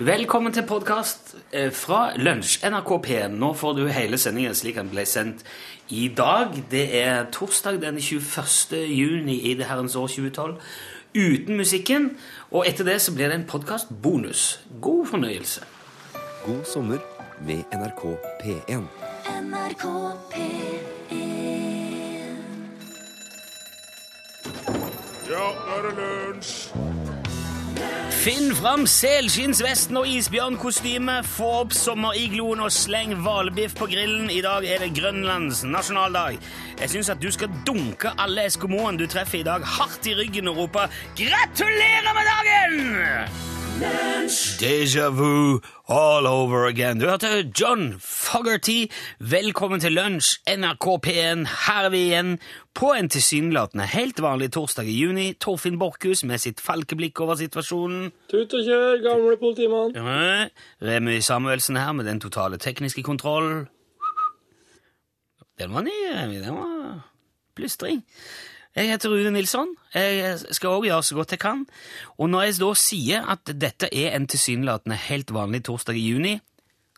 Velkommen til podkast fra Lunsj, NRK P1. Nå får du hele sendingen slik den ble sendt i dag. Det er torsdag den 21. juni i det herrens år 2012. Uten musikken. Og etter det så blir det en podkastbonus. God fornøyelse. God sommer med NRK P1. NRK P1 Ja, nå er det lunsj! Finn fram selskinnsvesten og isbjørnkostyme, få opp sommerigloen og sleng hvalbiff på grillen. I dag er det Grønlands nasjonaldag. Jeg syns at du skal dunke alle eskimoene du treffer i dag, hardt i ryggen og rope 'Gratulerer med dagen!' Déjà vu all over again. Du hørte John Fogerty. Velkommen til lunsj, NRK P1. Her er vi igjen på en tilsynelatende helt vanlig torsdag i juni. Torfinn Borchhus med sitt falkeblikk over situasjonen. Tut og kjør, gamle politimann. Ja, Remy Samuelsen her med den totale tekniske kontroll. Den var ny, Remy. Den var plystring. Jeg heter Rune Nilsson. Jeg skal også gjøre så godt jeg kan. Og når jeg da sier at dette er en tilsynelatende helt vanlig torsdag i juni,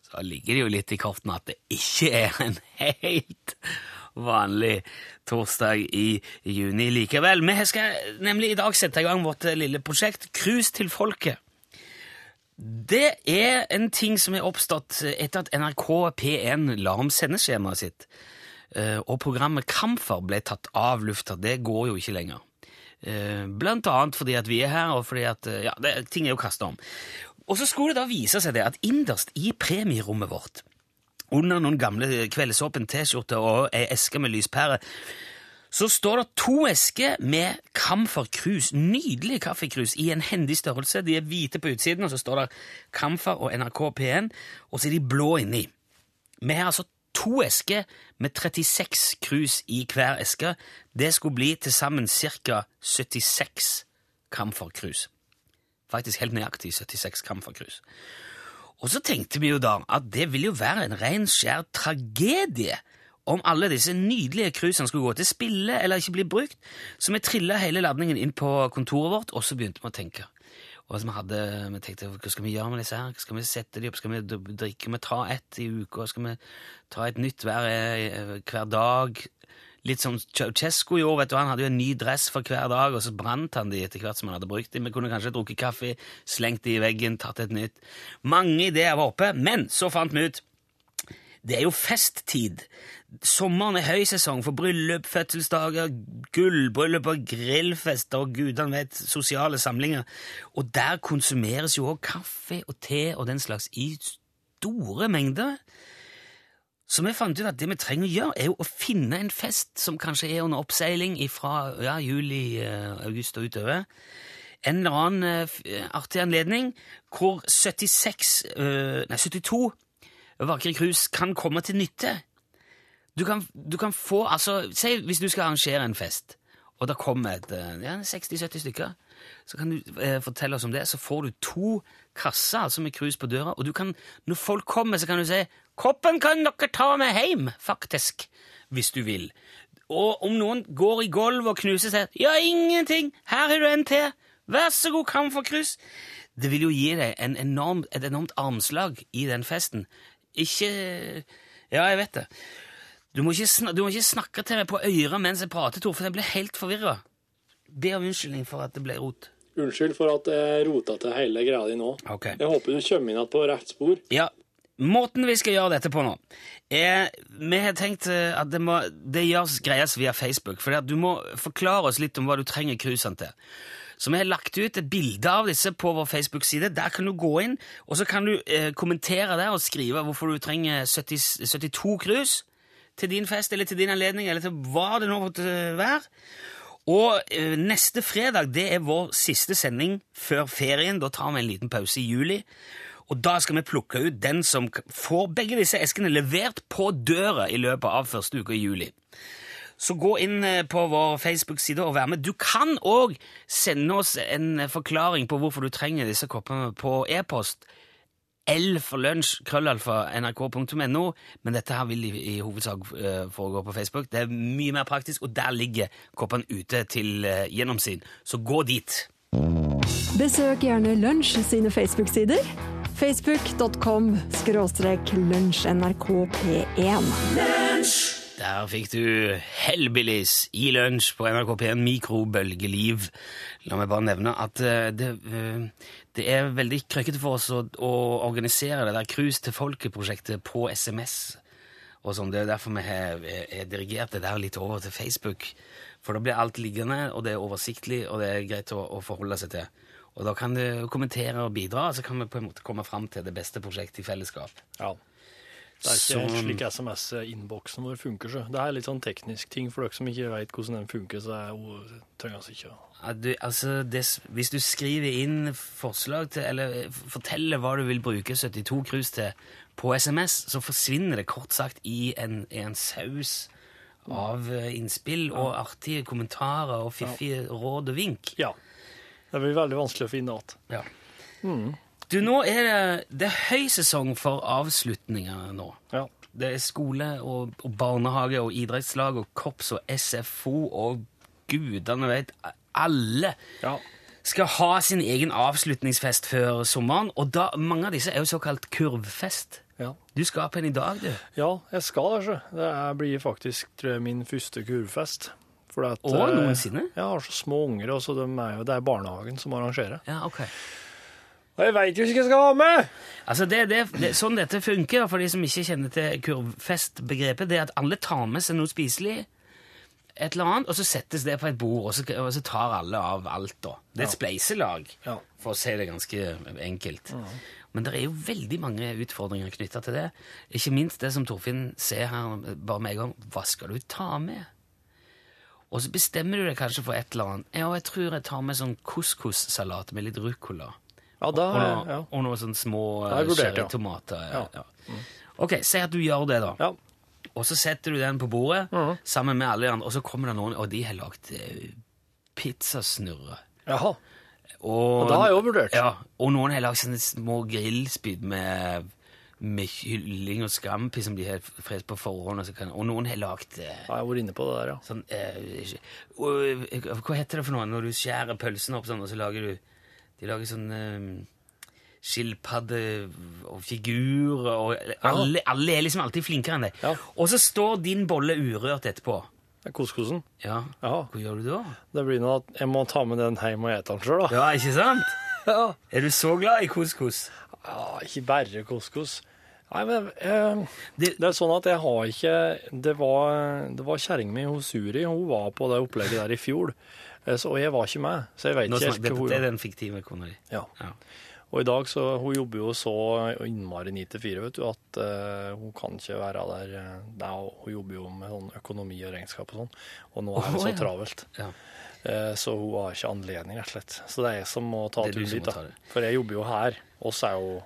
så ligger det jo litt i kortene at det ikke er en helt vanlig torsdag i juni likevel. Vi skal nemlig i dag sette i gang vårt lille prosjekt Cruise til folket. Det er en ting som er oppstått etter at NRK P1 la om sendeskjemaet sitt. Eh, og programmet Kamfer ble tatt av lufta. Det går jo ikke lenger. Eh, Blant annet fordi at vi er her, og fordi at eh, ja, det, ting er jo kasta om. Og så skulle det da vise seg det at innerst i premierommet vårt, under noen gamle Kveldsåpen T-skjorter og ei eske med lyspære, så står det to esker med Camphor Cruise, nydelige kaffekrus, i en hendig størrelse. De er hvite på utsiden, og så står det Camphor og NRK P1, og så er de blå inni. Vi har altså to esker med 36 krus i hver eske. Det skulle bli til sammen ca. 76 Camphor-krus. Faktisk helt nøyaktig 76 Camphor-krus. Og så tenkte vi jo da at det ville jo være en ren skjær tragedie om alle disse nydelige cruisene skulle gå til spille eller ikke bli brukt. Så vi trilla hele ladningen inn på kontoret vårt, og så begynte vi å tenke. Og vi, hadde, vi tenkte hva skal vi gjøre med disse her? Skal vi sette de opp? Skal vi drikke? Vi ta ett i uka? Skal vi ta et nytt hver, hver dag? Litt som Ceaucescu gjorde, vet du, han hadde jo en ny dress for hver dag, og så brant han de etter hvert som han hadde brukt dem. Vi kunne kanskje drukket kaffe, slengt de i veggen, tatt et nytt. Mange ideer var oppe, men så fant vi ut det er jo festtid. Sommeren er høysesong for bryllup, fødselsdager, gullbryllup og grillfester og gudene vet, sosiale samlinger. Og der konsumeres jo òg kaffe og te og den slags i store mengder. Så vi fant ut at det vi trenger å gjøre, er jo å finne en fest som kanskje er under oppseiling fra ja, juli, august og utover. En eller annen uh, artig anledning hvor 76, uh, nei, 72 vakre krus kan komme til nytte. Du kan, du kan få altså, Si hvis du skal arrangere en fest, og det kommer et, ja, 60-70 stykker, så kan du eh, fortelle oss om det. Så får du to kasser altså med krus på døra, og du kan, når folk kommer, så kan du si 'Koppen kan dere ta med hjem', faktisk, hvis du vil. Og om noen går i gulvet og knuser seg 'Ja, ingenting, her har du en til', vær så god, kan få krus'. Det vil jo gi deg en enorm, et enormt armslag i den festen. Ikke Ja, jeg vet det. Du må, ikke, du må ikke snakke til meg på øret mens jeg prater, Tor, for jeg blir helt forvirra. Be om unnskyldning for at det ble rot. Unnskyld for at jeg rota til hele greia di nå. Okay. Jeg håper du kommer inn igjen på rett spor. Ja, Måten vi skal gjøre dette på nå, er Vi har tenkt at det, må, det gjøres greies via Facebook. For du må forklare oss litt om hva du trenger cruisene til. Så vi har lagt ut et bilde av disse på vår Facebook-side. Der kan du gå inn, og så kan du eh, kommentere der og skrive hvorfor du trenger 70, 72 cruise til din fest eller til din anledning, eller til hva det nå måtte være. Og eh, neste fredag det er vår siste sending før ferien. Da tar vi en liten pause i juli. Og da skal vi plukke ut den som får begge disse eskene levert på døra i løpet av første uke i juli. Så gå inn på vår Facebook-side og vær med. Du kan òg sende oss en forklaring på hvorfor du trenger disse koppene på e-post. L for lunsj, krøllalfa, nrk.no, men dette her vil i, i hovedsak uh, foregå på Facebook. Det er mye mer praktisk, og der ligger koppene ute til uh, gjennomsyn. Så gå dit. Besøk gjerne Lunsj sine Facebook-sider. Facebook.com skråstrek lunsjnrkp1. Der fikk du Hellbillies i lunsj på NRK P1 Mikrobølgeliv. La meg bare nevne at uh, det, det er veldig krøkkete for oss å, å organisere det der Cruise til folket-prosjektet på SMS. Og sånn. Det er derfor vi har, har dirigert det der litt over til Facebook. For da blir alt liggende, og det er oversiktlig, og det er greit å, å forholde seg til. Og da kan du kommentere og bidra, og så kan vi på en måte komme fram til det beste prosjektet i fellesskap. Ja. Det er ikke helt slik SMS-innboksen vår funker. Så. Det er litt sånn teknisk ting for dere som ikke vet hvordan den funker. så er jo, trenger altså ikke å... Du, altså, det, hvis du skriver inn forslag til, eller eh, forteller hva du vil bruke 72 krus til på SMS, så forsvinner det kort sagt i en, i en saus av eh, innspill og artige kommentarer og fiffige råd og vink. Ja. Det blir veldig vanskelig å finne igjen. Ja. Du, nå er det, det er høysesong for avslutninger nå. Ja. Det er skole og, og barnehage og idrettslag og korps og SFO og gudene vet Alle Ja. skal ha sin egen avslutningsfest før sommeren, og da, mange av disse er jo såkalt kurvfest. Ja. Du skal på en i dag, du. ja, jeg skal det. Det er- blir faktisk tror jeg, min første kurvfest. For at, Å, eh, noensinne? Jeg har så små unger, og så de er jo, det er barnehagen som arrangerer. Ja, ok. Og jeg veit jo ikke hva jeg skal ha med! Altså, det, det, det, sånn dette funker, for de som ikke kjenner til kurvfestbegrepet, det er at alle tar med seg noe spiselig, et eller annet, og så settes det på et bord, og så, og så tar alle av alt da. Det er et spleiselag, for å si det ganske enkelt. Men det er jo veldig mange utfordringer knyttet til det. Ikke minst det som Torfinn ser her bare med en gang. Hva skal du ta med? Og så bestemmer du deg kanskje for et eller annet. Ja, jeg tror jeg tar med sånn couscous-salat med litt rucola. Ja, da Og, har noe, ja. og noen sånne små cherrytomater. Ja. Ja. Ja. Ok, si at du gjør det, da. Og så setter du den på bordet sammen med alle de andre, og så kommer det noen, og de har lagd eh, pizzasnurre. Jaha. Og, Og da har jeg overvurdert. Ja, og noen har lagd sånne små grillspyd med, med kylling og scampi som de har frest på forhånd. Og, så kan, og noen har lagd eh, Ja, jeg har vært inne på det der, ja. sånn eh, og, eh, Hva heter det for noe når du skjærer pølsen opp sånn, og så lager du De lager sånn eh, skilpadde og figurer og alle, alle er liksom alltid flinkere enn deg. Ja. Og så står din bolle urørt etterpå. Det er Couscousen. Ja. Ja. Hva gjør du da? Det blir noe at jeg må ta med den hjem og ete den sjøl, da. Ja, ikke sant? Ja. Er du så glad i couscous? Ja, ikke bare couscous. Nei, men eh, Det- det, er sånn at jeg har ikke Det var, det var kjerringa mi hos Suri. Hun var på det opplegget der i fjor. Eh, Så, og jeg var ikke med, så jeg vet ikke helt hvor hun det er den fiktive kona di. Ja. Ja. Og i dag så Hun jobber jo så innmari 9 til 4, vet du, at uh, hun kan ikke være der. Nei, er, hun jobber jo med sånn økonomi og regnskap og sånn, og nå er det så ja. travelt. Ja. Eh, så hun har ikke anledning, rett og slett. Så det er jeg som må ta turen dit. da. For jeg jobber jo her. Oss er jo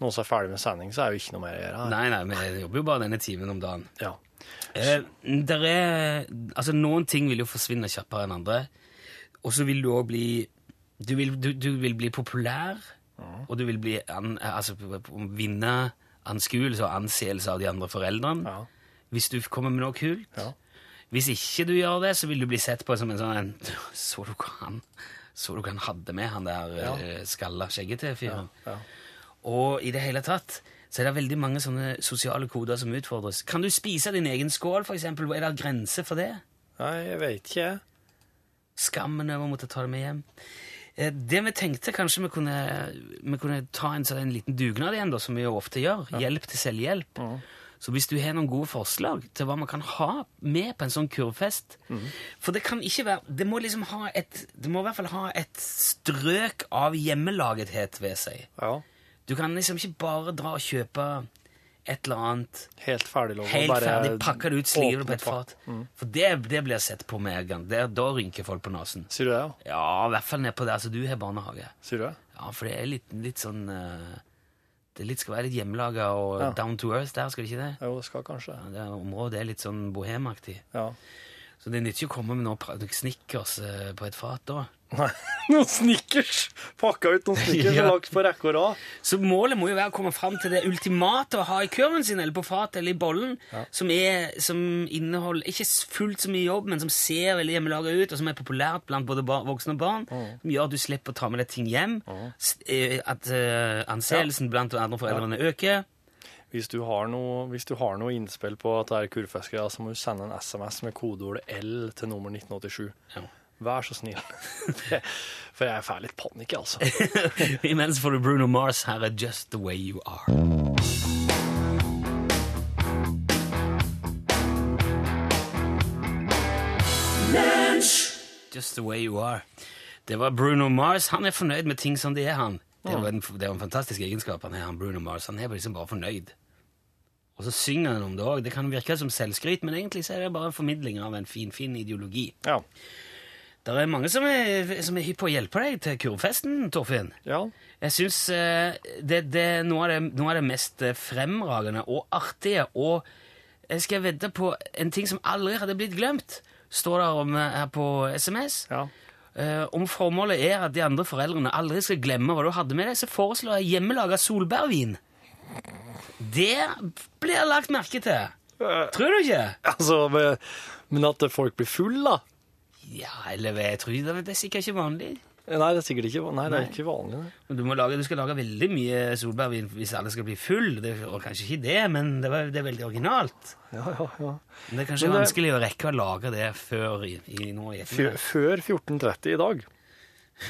Når vi er ferdig med sending, så er jo ikke noe mer å gjøre her. Nei, nei, vi jobber jo bare denne timen om dagen. Ja. Eh, der er, altså Noen ting vil jo forsvinne kjappere enn andre. Og så vil du òg bli du vil, du, du vil bli populær, og du vil bli an, altså, vinne anskuelse og anseelse av de andre foreldrene Ja. hvis du kommer med noe kult. Ja. Hvis ikke du gjør det, så vil du bli sett på som en sånn en, Så du hva han Så du hva han hadde med, han der Ja. eh, skalla, skjeggete fyren? ja. Og i det hele tatt så er det veldig mange sånne sosiale koder som utfordres. Kan du spise din egen skål, eksempel? Er det grenser for det? Nei, jeg vet ikke. Skammen over å måtte ta det med hjem. Eh, Det vi tenkte kanskje vi kunne, vi kunne ta en, sånn, en liten dugnad igjen, da, som vi jo ofte gjør. Hjelp til selvhjelp. Så hvis du har noen gode forslag til hva man kan ha med på en sånn kurvfest For det kan ikke være Det må liksom ha et Det må i hvert fall ha et strøk av hjemmelagethet ved seg. Ja. Du kan liksom ikke bare dra og kjøpe et eller annet Helt ferdig lov. helt ferdig, pakke det ut, slive det på et fat. fat. For det, det blir sett på med en gang. Det, da rynker folk på nesen. Sier du det, ja? Ja, i hvert fall ned på så Altså, du har barnehage. Sier du det? Ja, for det er litt, litt sånn eh, Det litt, skal være litt hjemmelaga og Ja. down to earth der, skal det ikke det? Jo, det skal kanskje. Ja, det området er litt sånn bohemaktig. Ja. Så det nytter ikke å komme med noe snickers eh, på et fat da. Nei, noen snickers! Pakka ut noen snickers Ja. og lagt på rekke og rad. Så målet må jo være å komme fram til det ultimate å ha i kurven sin, eller på fatet eller i bollen, som, er, som inneholder ikke fullt så mye jobb, men som ser veldig hjemmelaga ut, og som er populært blant både bar voksne og barn, som gjør at du slipper å ta med deg ting hjem, eh, at uh, anseelsen blant andre foreldrene øker. Hvis du har noe, hvis du har noe innspill på at det er kurvfiskere, så må du sende en SMS med kodeordet L til nummer 1987. Ja. Vær så snill. For jeg får litt panikk, altså. Imens får du Bruno Mars, her er Just The Way You Are. Just The Way You Are. Det var Bruno Mars. Han er fornøyd med ting som de er, han. Det er en, det er en fantastisk egenskap, han er han Bruno Mars. Han er liksom bare fornøyd. Og så synger han om det òg. Det kan virke som selvskryt, men egentlig så er det bare en formidling av en fin, fin ideologi. Ja. Det er mange som er, som er hypp på å hjelpe deg til kurvfesten, Torfinn. ja. Jeg syns eh, det, det er noe av det, noe av det mest eh, fremragende og artige og jeg skal vedde på en ting som aldri hadde blitt glemt, står der om eh, her på SMS. Ja. Uh, om formålet er at de andre foreldrene aldri skal glemme hva du hadde med deg, så foreslår jeg hjemmelaga solbærvin. Det blir lagt merke til. Tror du ikke? Altså, men- men at folk blir full, da? Ja, eller jeg tror det, det er sikkert ikke vanlig. Nei, det er sikkert ikke, nei, det er ikke vanlig. Nei. Men Du, må lage, du skal lage veldig mye solbærvin hvis alle skal bli full. Det, og kanskje ikke det, men det, var, det er veldig originalt. Ja, ja, ja. Men det er kanskje det- vanskelig å rekke å lage det før i, i nå i før 14.30 i dag.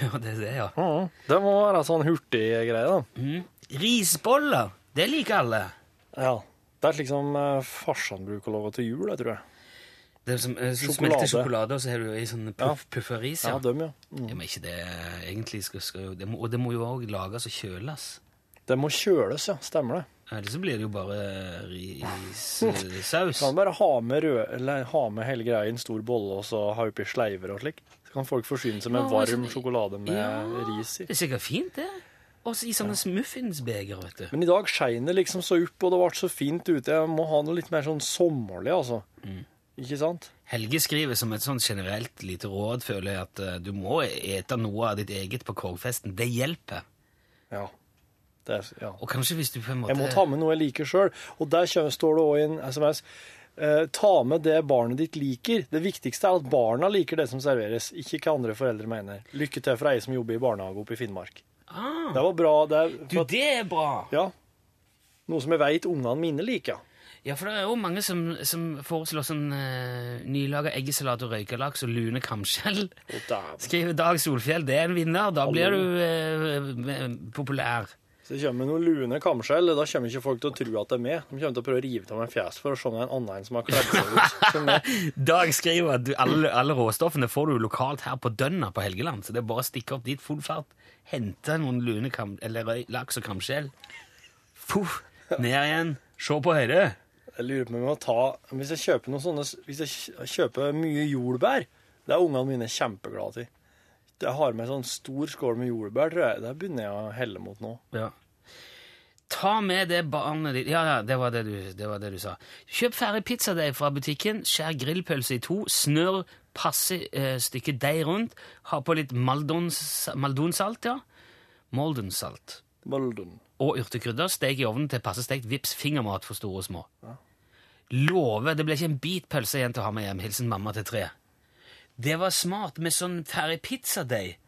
Ja, det er det, ja. Mm, det må være sånn hurtig greie, da. Mm. Risboller, det liker alle. Ja. Det er liksom eh, farsan bruker å lage til jul, jeg tror jeg. Det er som, eh, så Sjokolade. smelter sjokolade, og så har du i sånn puff, Ja. puffa ris. Ja, Ja. dem, ja. Mm. Ja, men ikke det egentlig skal, skal det må, Og det må jo òg lages og kjøles. Det må kjøles, ja. Stemmer det. Ellers så blir det jo bare rissaus. Kan bare ha med, rød, eller, ha med hele greia i en stor bolle og så ha oppi sleiver og slik. Så kan folk forsyne seg med Ja, varm så, sjokolade med ja. ris i. Det er sikkert fint, det. Og i sånne muffinsbeger, vet du. Men i dag skein det liksom så opp, og det ble så fint ute. Jeg må ha noe litt mer sånn sommerlig, altså. Mm. Ikke sant? Helge skriver som et sånn generelt lite råd, føler jeg, at uh, du må ete noe av ditt eget på korgfesten. Det hjelper. Ja. Det er, ja. Og kanskje hvis du på en måte Jeg må ta med noe jeg liker sjøl. Og der står det òg i en SMS uh, Ta med det barnet ditt liker. Det viktigste er at barna liker det som serveres, ikke hva andre foreldre mener. Lykke til for ei som jobber i barnehage oppe i Finnmark. ah, Det var bra. Det er, Du, det er bra! ja. Noe som jeg veit ungene mine liker. Ja, for det er jo mange som, som foreslår sånn uh, nylaga eggesalat og røykelaks og lune kamskjell. Skriver Dag Solfjell. Det er en vinner. Da blir du uh, populær. Så det kommer noen lune kamskjell, da kommer ikke folk til å tro at det er meg. De kommer til å prøve å rive av meg fjeset for å se om det er en annen som har kledd seg ut. Dag skriver at du, alle, alle råstoffene får du lokalt her på Dønna på Helgeland, så det er bare å stikke opp dit full fart, hente noen lune kam, eller laks og kamskjell, Puh, ned igjen, se på høyde. Jeg lurer på om jeg må ta Hvis jeg kjøper noen sånne Hvis jeg kjøper mye jordbær, det er ungene mine kjempeglade til. Jeg har med sånn stor skål med jordbær, tror jeg. Det begynner jeg å helle mot nå. Ja. Ta med det barnet ditt Ja, ja, det var det du, det var det du sa. Kjøp ferdig pizzadeig fra butikken, skjær grillpølse i to, snør passe eh, stykke deig rundt, ha på litt maldons, maldonsalt, ja. Moldensalt. Bolden. Og urtekrydder, stek i ovnen til passe stekt, vips fingermat for store og små. Lover, det ble ikke en bit pølse igjen til å ha med hjem. Hilsen mamma til tre. Det var smart med sånn ferdig pizzadeig.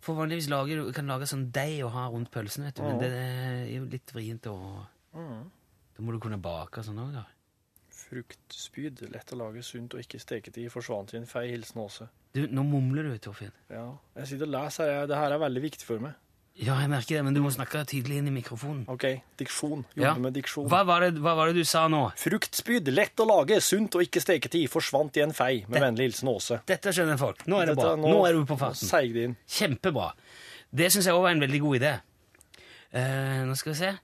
For vanligvis lager du kan lage sånn deig å ha rundt pølsen, vet du. Men det er jo litt vrient å Da må du kunne bake og sånn òg, da. Fruktspyd. Lett å lage sunt og ikke steket i. Forsvant i en fei. Hilsen Åse. Du, nå mumler du, Torfinn. Ja. Jeg sitter og leser. Det her er veldig viktig for meg. Ja, jeg merker det, men du må snakke tydelig inn i mikrofonen. OK. Diksjon. Jobbe Ja. med diksjon. Hva var, det, hva var det du sa nå? Fruktspyd. Lett å lage. Sunt og ikke steket i. Forsvant i en fei. Med Det- vennlig hilsen Åse. Dette skjønner folk. Nå er det Dette- bra. Nå, er du på farten. Seig det inn. Kjempebra. Det syns jeg òg var en veldig god idé. Uh, nå skal vi se.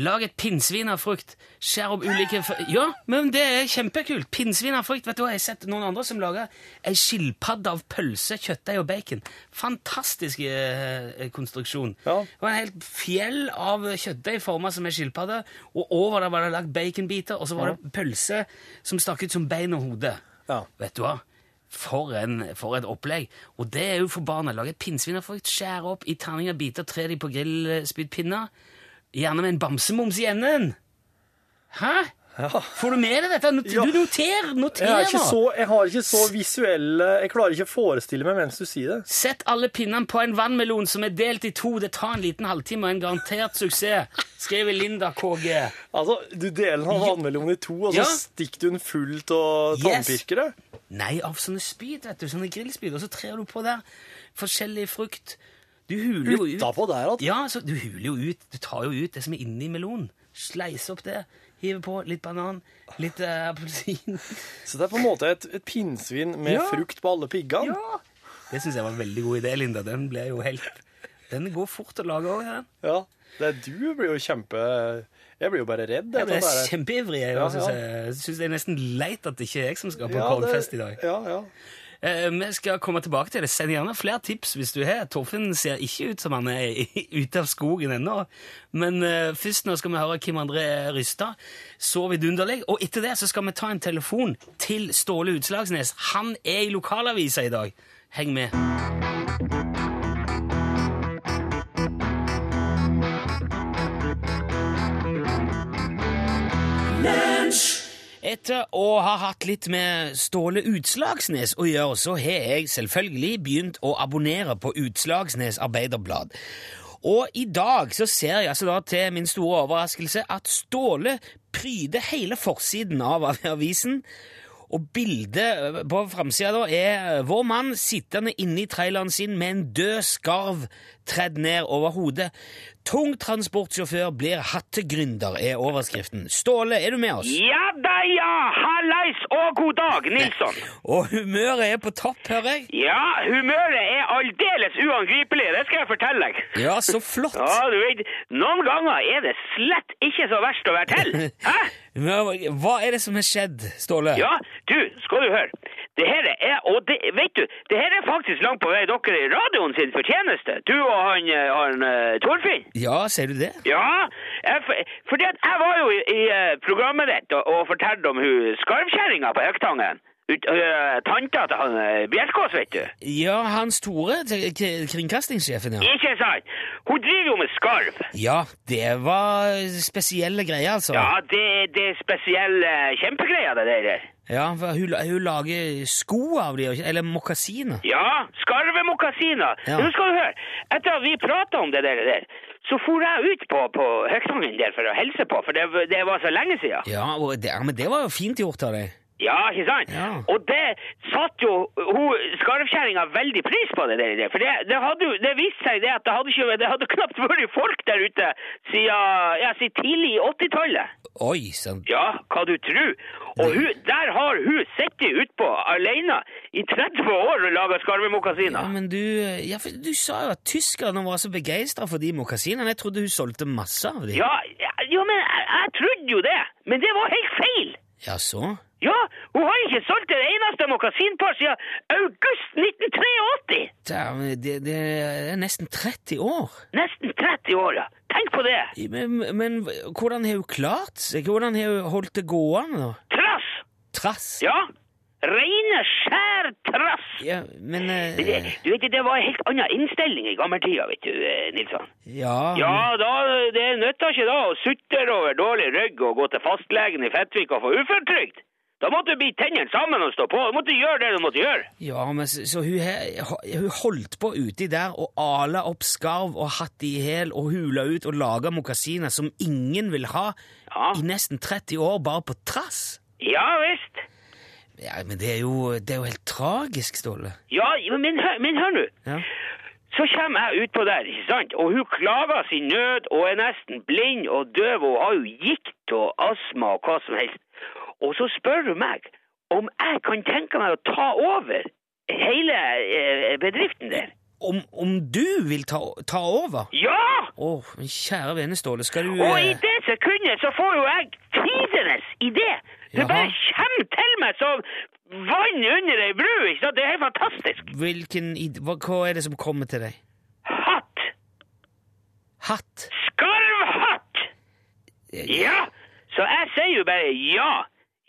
Lag et pinnsvin av frukt. Skjær opp ulike Ja, men det er kjempekult! Pinnsvin av frukt. Vet du hva, Jeg har sett noen andre som lager ei skilpadde av pølse, kjøttdeig og bacon. Fantastisk eh, konstruksjon. Ja. Det var en helt fjell av kjøttdeig forma som ei skilpadde, og over der var det lagt baconbiter, og så var det pølse som stakk ut som bein og hode. Ja. Vet du hva? For, en, for et opplegg. Og det er jo for barna. Lage pinnsvin av frukt, skjære opp i terninger, biter, tre de på grillspydpinner. Gjerne med en bamsemums i enden. Hæ? Får du med deg dette? Noter, Ja. Du noter, noter Jeg, er så, jeg har ikke så visuelle Jeg klarer ikke å forestille meg mens du sier det. Sett alle pinnene på en vannmelon som er delt i to. Det tar en liten halvtime og en garantert suksess. Skriver Linda KG. Altså, Du deler en vannmelon i to, og så Ja. stikker du den fullt av Yes. tannpirkere? Nei, av sånne spyd, vet du. Sånne grillspyd. Og så trer du på der forskjellig frukt. Du huler jo ut. Der, at Ja, så du huler jo ut. Du tar jo ut det som er inni melonen. Sleiser opp det. Hiver på litt banan, litt appelsin. Så det er på en måte et, et pinnsvin med Ja. frukt på alle piggene? Ja! Det syns jeg var en veldig god idé, Linda. Den ble jo helt Den går fort å lage òg. Ja. Ja. Det er, du blir jo kjempe Jeg blir jo bare redd. Jeg jeg er kjempeivrig. Jeg Ja, ja. jeg syns det er nesten leit at det ikke er jeg som skal på Ja, kornfest i dag. Ja, ja. Eh, vi skal komme tilbake til det. Send gjerne flere tips hvis du har. Torfinn ser ikke ut som han er ute av skogen ennå. Men eh, først nå skal vi høre Kim André Rystad. Så vidunderlig. Og etter det så skal vi ta en telefon til Ståle Utslagsnes. Han er i lokalavisa i dag. Heng med. Etter å ha hatt litt med Ståle Utslagsnes å gjøre, så har jeg selvfølgelig begynt å abonnere på Utslagsnes Arbeiderblad. Og i dag så ser jeg altså da til min store overraskelse at Ståle pryder hele forsiden av avisen. Og bildet på framsida er vår mann sittende inne i traileren sin med en død skarv tredd ned over hodet. Tungtransportsjåfør blir hattegründer, er overskriften. Ståle, er du med oss? Ja da, ja! Hallais og god dag, Nilsson. Og humøret er på topp, hører jeg. Ja, humøret er aldeles uangripelig, det skal jeg fortelle deg. Ja, så flott. Ja, du vet, noen ganger er det slett ikke så verst å være til. Hæ? Hva er det som har skjedd, Ståle? Ja, du, skal du høre. Det her er, og det, vet du, det her er faktisk langt på vei dere i radioen sin fortjeneste. Du og han, eh, han eh, Torfinn. Ja, ser du det? Ja, jeg, for, fordi at jeg var jo i, i eh, programmet ditt og, og fortalte om hun skarvkjerringa på Høgtangen. Ut- øh, Tanta til han Bjerkås, vet du. Ja, Hans Tore, kringkastingssjefen, ja. Ikke sant? Hun driver jo med skarv. Ja, det var spesielle greier, altså. Ja, det, det er spesielle kjempegreier, det der. Ja, for hun, hun lager sko av de, eller mokasiner. Ja, skarvemokasiner. Ja. Nå skal du høre. Etter at vi prata om det der, så for jeg ut på, på Høgtangen der for å hilse på, for det, det var så lenge siden. Ja, det, men det var jo fint gjort av deg. Ja, ikke sant? Ja. Og det satt jo hun skarvkjerringa veldig pris på det der. For det, det, hadde, det viste seg det at det hadde, ikke, det hadde knapt vært folk der ute siden, ja, siden tidlig 80-tallet. Oi, sant. Ja, hva du tror. Og hun, der har hun sittet utpå alene i 30 år og laga Ja, skarvemokasiner. men du, ja, du sa jo at tyskerne var så begeistra for de mokasinene. Jeg trodde hun solgte masse av dem. Ja, ja, ja, men jeg, jeg trodde jo det. Men det var helt feil. Ja, så? Ja, hun har ikke solgt et eneste mokasinpar siden august 1983. Dæven, Det, det er nesten 30 år. Nesten 30 år, ja. Tenk på det. Men, men hvordan har hun klart seg? Hvordan har hun holdt det gående? Trass. Trass? Ja. Reine, skjær trass. Ja, men uh, Det, du vet, det var en helt annen innstilling i gammeltida, vet du, eh, Nilsson. Ja, Ja, da, det nytta ikke da å sutre over dårlig rygg og gå til fastlegen i Fettvik og få uføretrygd. Da måtte du bite tennene sammen og stå på. Du måtte gjøre det du måtte gjøre. ja men så, så hun, hun holdt på uti der og ala opp skarv og hatt i hæl og hula ut og laga mokasiner som ingen vil ha Ja. i nesten 30 år, bare på trass. Ja visst. Ja, Men det er jo, det er jo helt tragisk, Ståle. Ja, men men hør nå. Ja. Så kommer jeg utpå der, ikke sant? Og hun klager sin nød og er nesten blind og døv og har jo gikt og astma og hva som helst. Og så spør hun meg om jeg kan tenke meg å ta over hele eh, bedriften der. Om, om du vil ta, ta over? Ja! Å, men kjære vene, Ståle, skal du Og i eh, det sekundet så får jo jeg tidenes idé. Det bare kommer til meg som vann under ei bru. ikke sant? Det er helt fantastisk. Hvilken idé hva, hva er det som kommer til deg? Hatt. Hatt? Skarvhatt! Ja! Så jeg sier jo bare ja.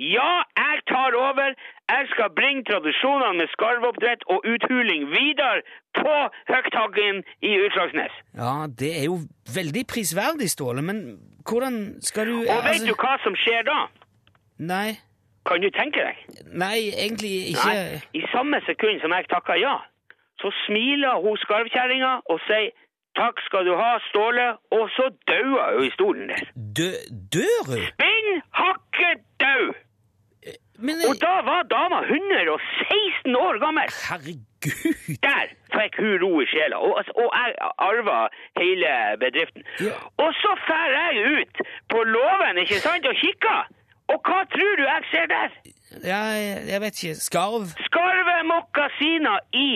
Ja, jeg tar over. jeg skal bringe tradisjonene med skarvoppdrett og uthuling videre på Høgtaggen i Utslagsnes. Ja, det er jo veldig prisverdig, Ståle, men hvordan skal du Og vet du hva som skjer da? Nei, Kan du tenke deg? nei, egentlig ikke Nei, I samme sekund som jeg takker ja, så smiler hun skarvkjerringa og sier takk skal du ha, Ståle, og så dauer hun i stolen der. Dø, Dør hun? Spinn hakket død! Men Og da var dama 116 år gammel. herregud! Der fikk hun ro i sjela, og, altså, og jeg arva hele bedriften. Ja. Og så fer jeg ut på låven, ikke sant, og kikker. Og hva tror du jeg ser der? Ja, jeg, vet ikke. Skarv? Skarvemokkasiner i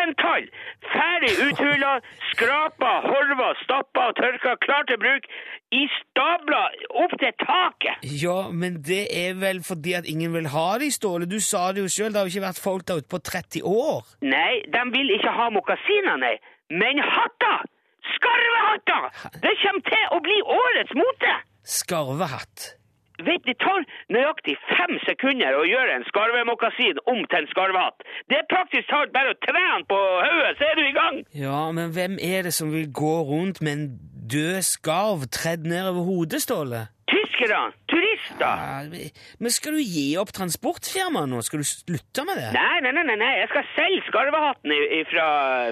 tusentall! Ferdig uthula, skrapa, horva, stappa og tørka, klar til bruk. I stabler opp til taket. Ja, men det er vel fordi at ingen vil ha de, Ståle. Du sa det jo sjøl, det har jo ikke vært folk der ute på 30 år. Nei, de vil ikke ha mokasiner, nei. Men hatter! Skarvehatter! Det kommer til å bli årets mote! Skarvehatt. Vet, Det tar nøyaktig fem sekunder å gjøre en skarvemokkasin om til en skarvehatt. Det er praktisk talt bare å trene på hodet, så er du i gang! Ja, men hvem er det som vil gå rundt med en død skarv tredd ned over hodet, Ståle? Tyskerne! Turister! Ja, men skal du gi opp transportfirmaet nå? Skal du slutte med det? Nei, nei, nei, nei, jeg skal selge skarvehatten fra,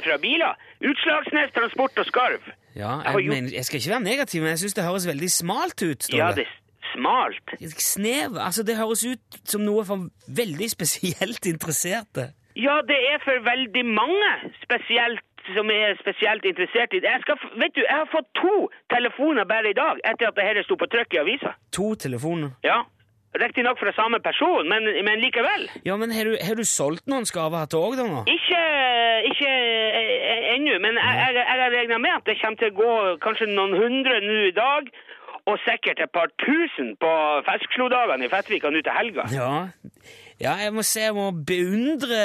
fra biler. Utslagsnes Transport og Skarv. Ja, Jeg jeg, men, jeg skal ikke være negativ, men jeg syns det høres veldig smalt ut, Ståle. Ja, det smalt. Snev, altså det høres ut som noe for veldig spesielt interesserte. Ja, det er for veldig mange spesielt som er spesielt interessert i det. Jeg, skal, vet du, jeg har fått to telefoner bare i dag etter at det dette sto på trykk i avisa. To telefoner. Ja, riktignok fra samme person, men, men likevel. Ja, men har du, har du solgt noen skarvehatter òg, da nå? Ikke, ikke eh, eh, ennå, men jeg, jeg, jeg regna med at det kommer til å gå kanskje noen hundre nå i dag, og sikkert et par tusen på Feskslo-dagene i Fettvika nå til helga. Ja. ja, jeg må se, jeg må beundre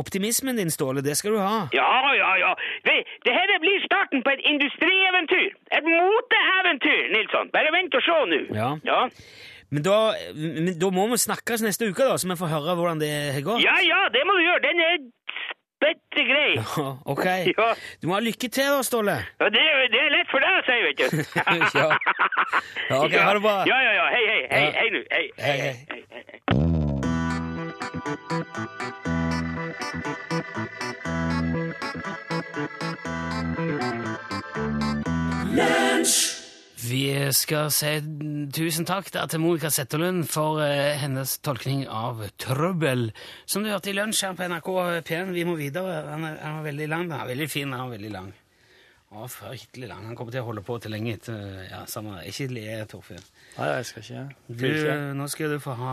optimismen din, Ståle. Det skal du ha. Ja, ja, ja. Det, det her blir starten på et industrieventyr. Et moteeventyr, Nilsson. Bare vent og se nå. Ja. Ja. Men da, men da må vi snakkes neste uke, da, så vi får høre hvordan det går. ja, ja, det må du gjøre. Den er spette grei. Ja, ok. Ja. Du må ha lykke til, da, Ståle. Ja, det, det er lett for deg å si, vet du. Ja. Ja, ok, ha det bra. Ja, ja, ja. Hei, hei, hei, hei nå. Hei, Hei, hei, hei. hei, hei. Vi skal si tusen takk til Monica Setterlund for eh, hennes tolkning av Trøbbel, som du hørte i lunsj her på NRK P1. Vi må videre. Han er, han er veldig lang. da. Veldig fin, han er veldig lang. Å, fryktelig lang. Han kommer til å holde på til lenge etter ja, samme, Ikke le, Torfinn. Nei, jeg skal ikke. Du, nå skal du få ha,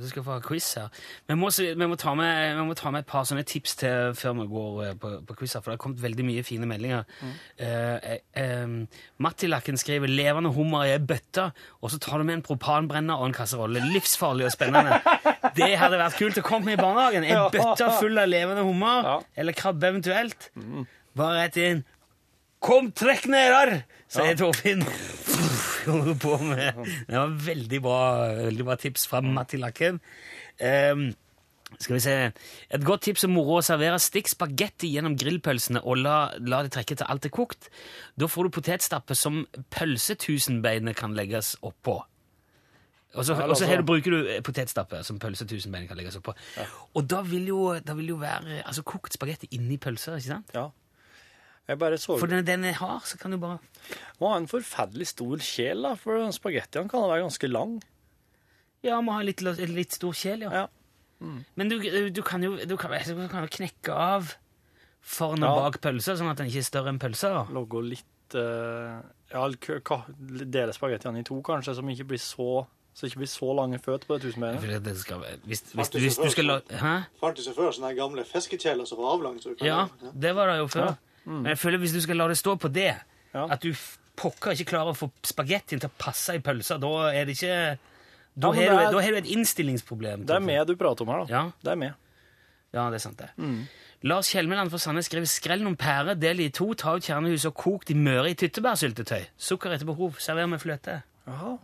du skal få ha quiz her. Vi må, vi, må ta med, vi må ta med et par sånne tips til før vi går eh, på, på quiz her, for det har kommet veldig mye fine meldinger. Eh, eh, Mattilakken skriver 'levende hummer i ei bøtte', og så tar du med en propanbrenner og en kasserolle. Livsfarlig og spennende. Det hadde vært kult å komme med i barnehagen. En bøtte full av levende hummer, Ja. eller krabbe eventuelt. Bare rett inn. Kom, trekk ned der, sier Torfinn. Holder på med. Det var veldig bra, veldig bra tips fra Matti Lakken. Um, skal vi se. Et godt tips er moro å servere stikk spagetti gjennom grillpølsene og la, la det trekke til alt er kokt. Da får du potetstappe som pølsetusenbeinet kan legges oppå. Og så, Ja, og så altså- her bruker du potetstappe som pølsetusenbeinet kan legges oppå. Og da vil jo, da vil jo være altså, kokt spagetti inni pølser, ikke sant? Ja. Jeg bare så For den, den er hard, så kan du bare Må ha en forferdelig stor kjel, da, for spagettiene kan være ganske lang. Ja, må ha litt, litt stor kjel, ja. Ja. Men du, du kan jo du kan, du kan jo knekke av foran og Ja. bak pølser, sånn at den ikke er større enn pølser. da. Logge litt uh, Ja, dele spagettiene i to, kanskje, som ikke blir så så det ikke blir så lange føtter på det tusenbeinet. Hvis, hvis, hvis, du skal la... Hæ? Fantes jo før sånne gamle fiskekjeler som var avlange. Så Ja, det var det jo før. Mm. Men jeg føler hvis du skal la det stå på det, Ja. at du pokker ikke klarer å få spagettien til å passe i pølser, da er det ikke Da Ja, har du, det da har du et innstillingsproblem. Det er med du prater om her, da. Ja. Det er med. Ja, det er sant det. Mm. Lars Kjelmeland fra Sandnes skriver skrell noen pærer, del i to, ta ut kjernehuset og kok de møre i tyttebærsyltetøy. Sukker etter behov. Server med fløte. Aha.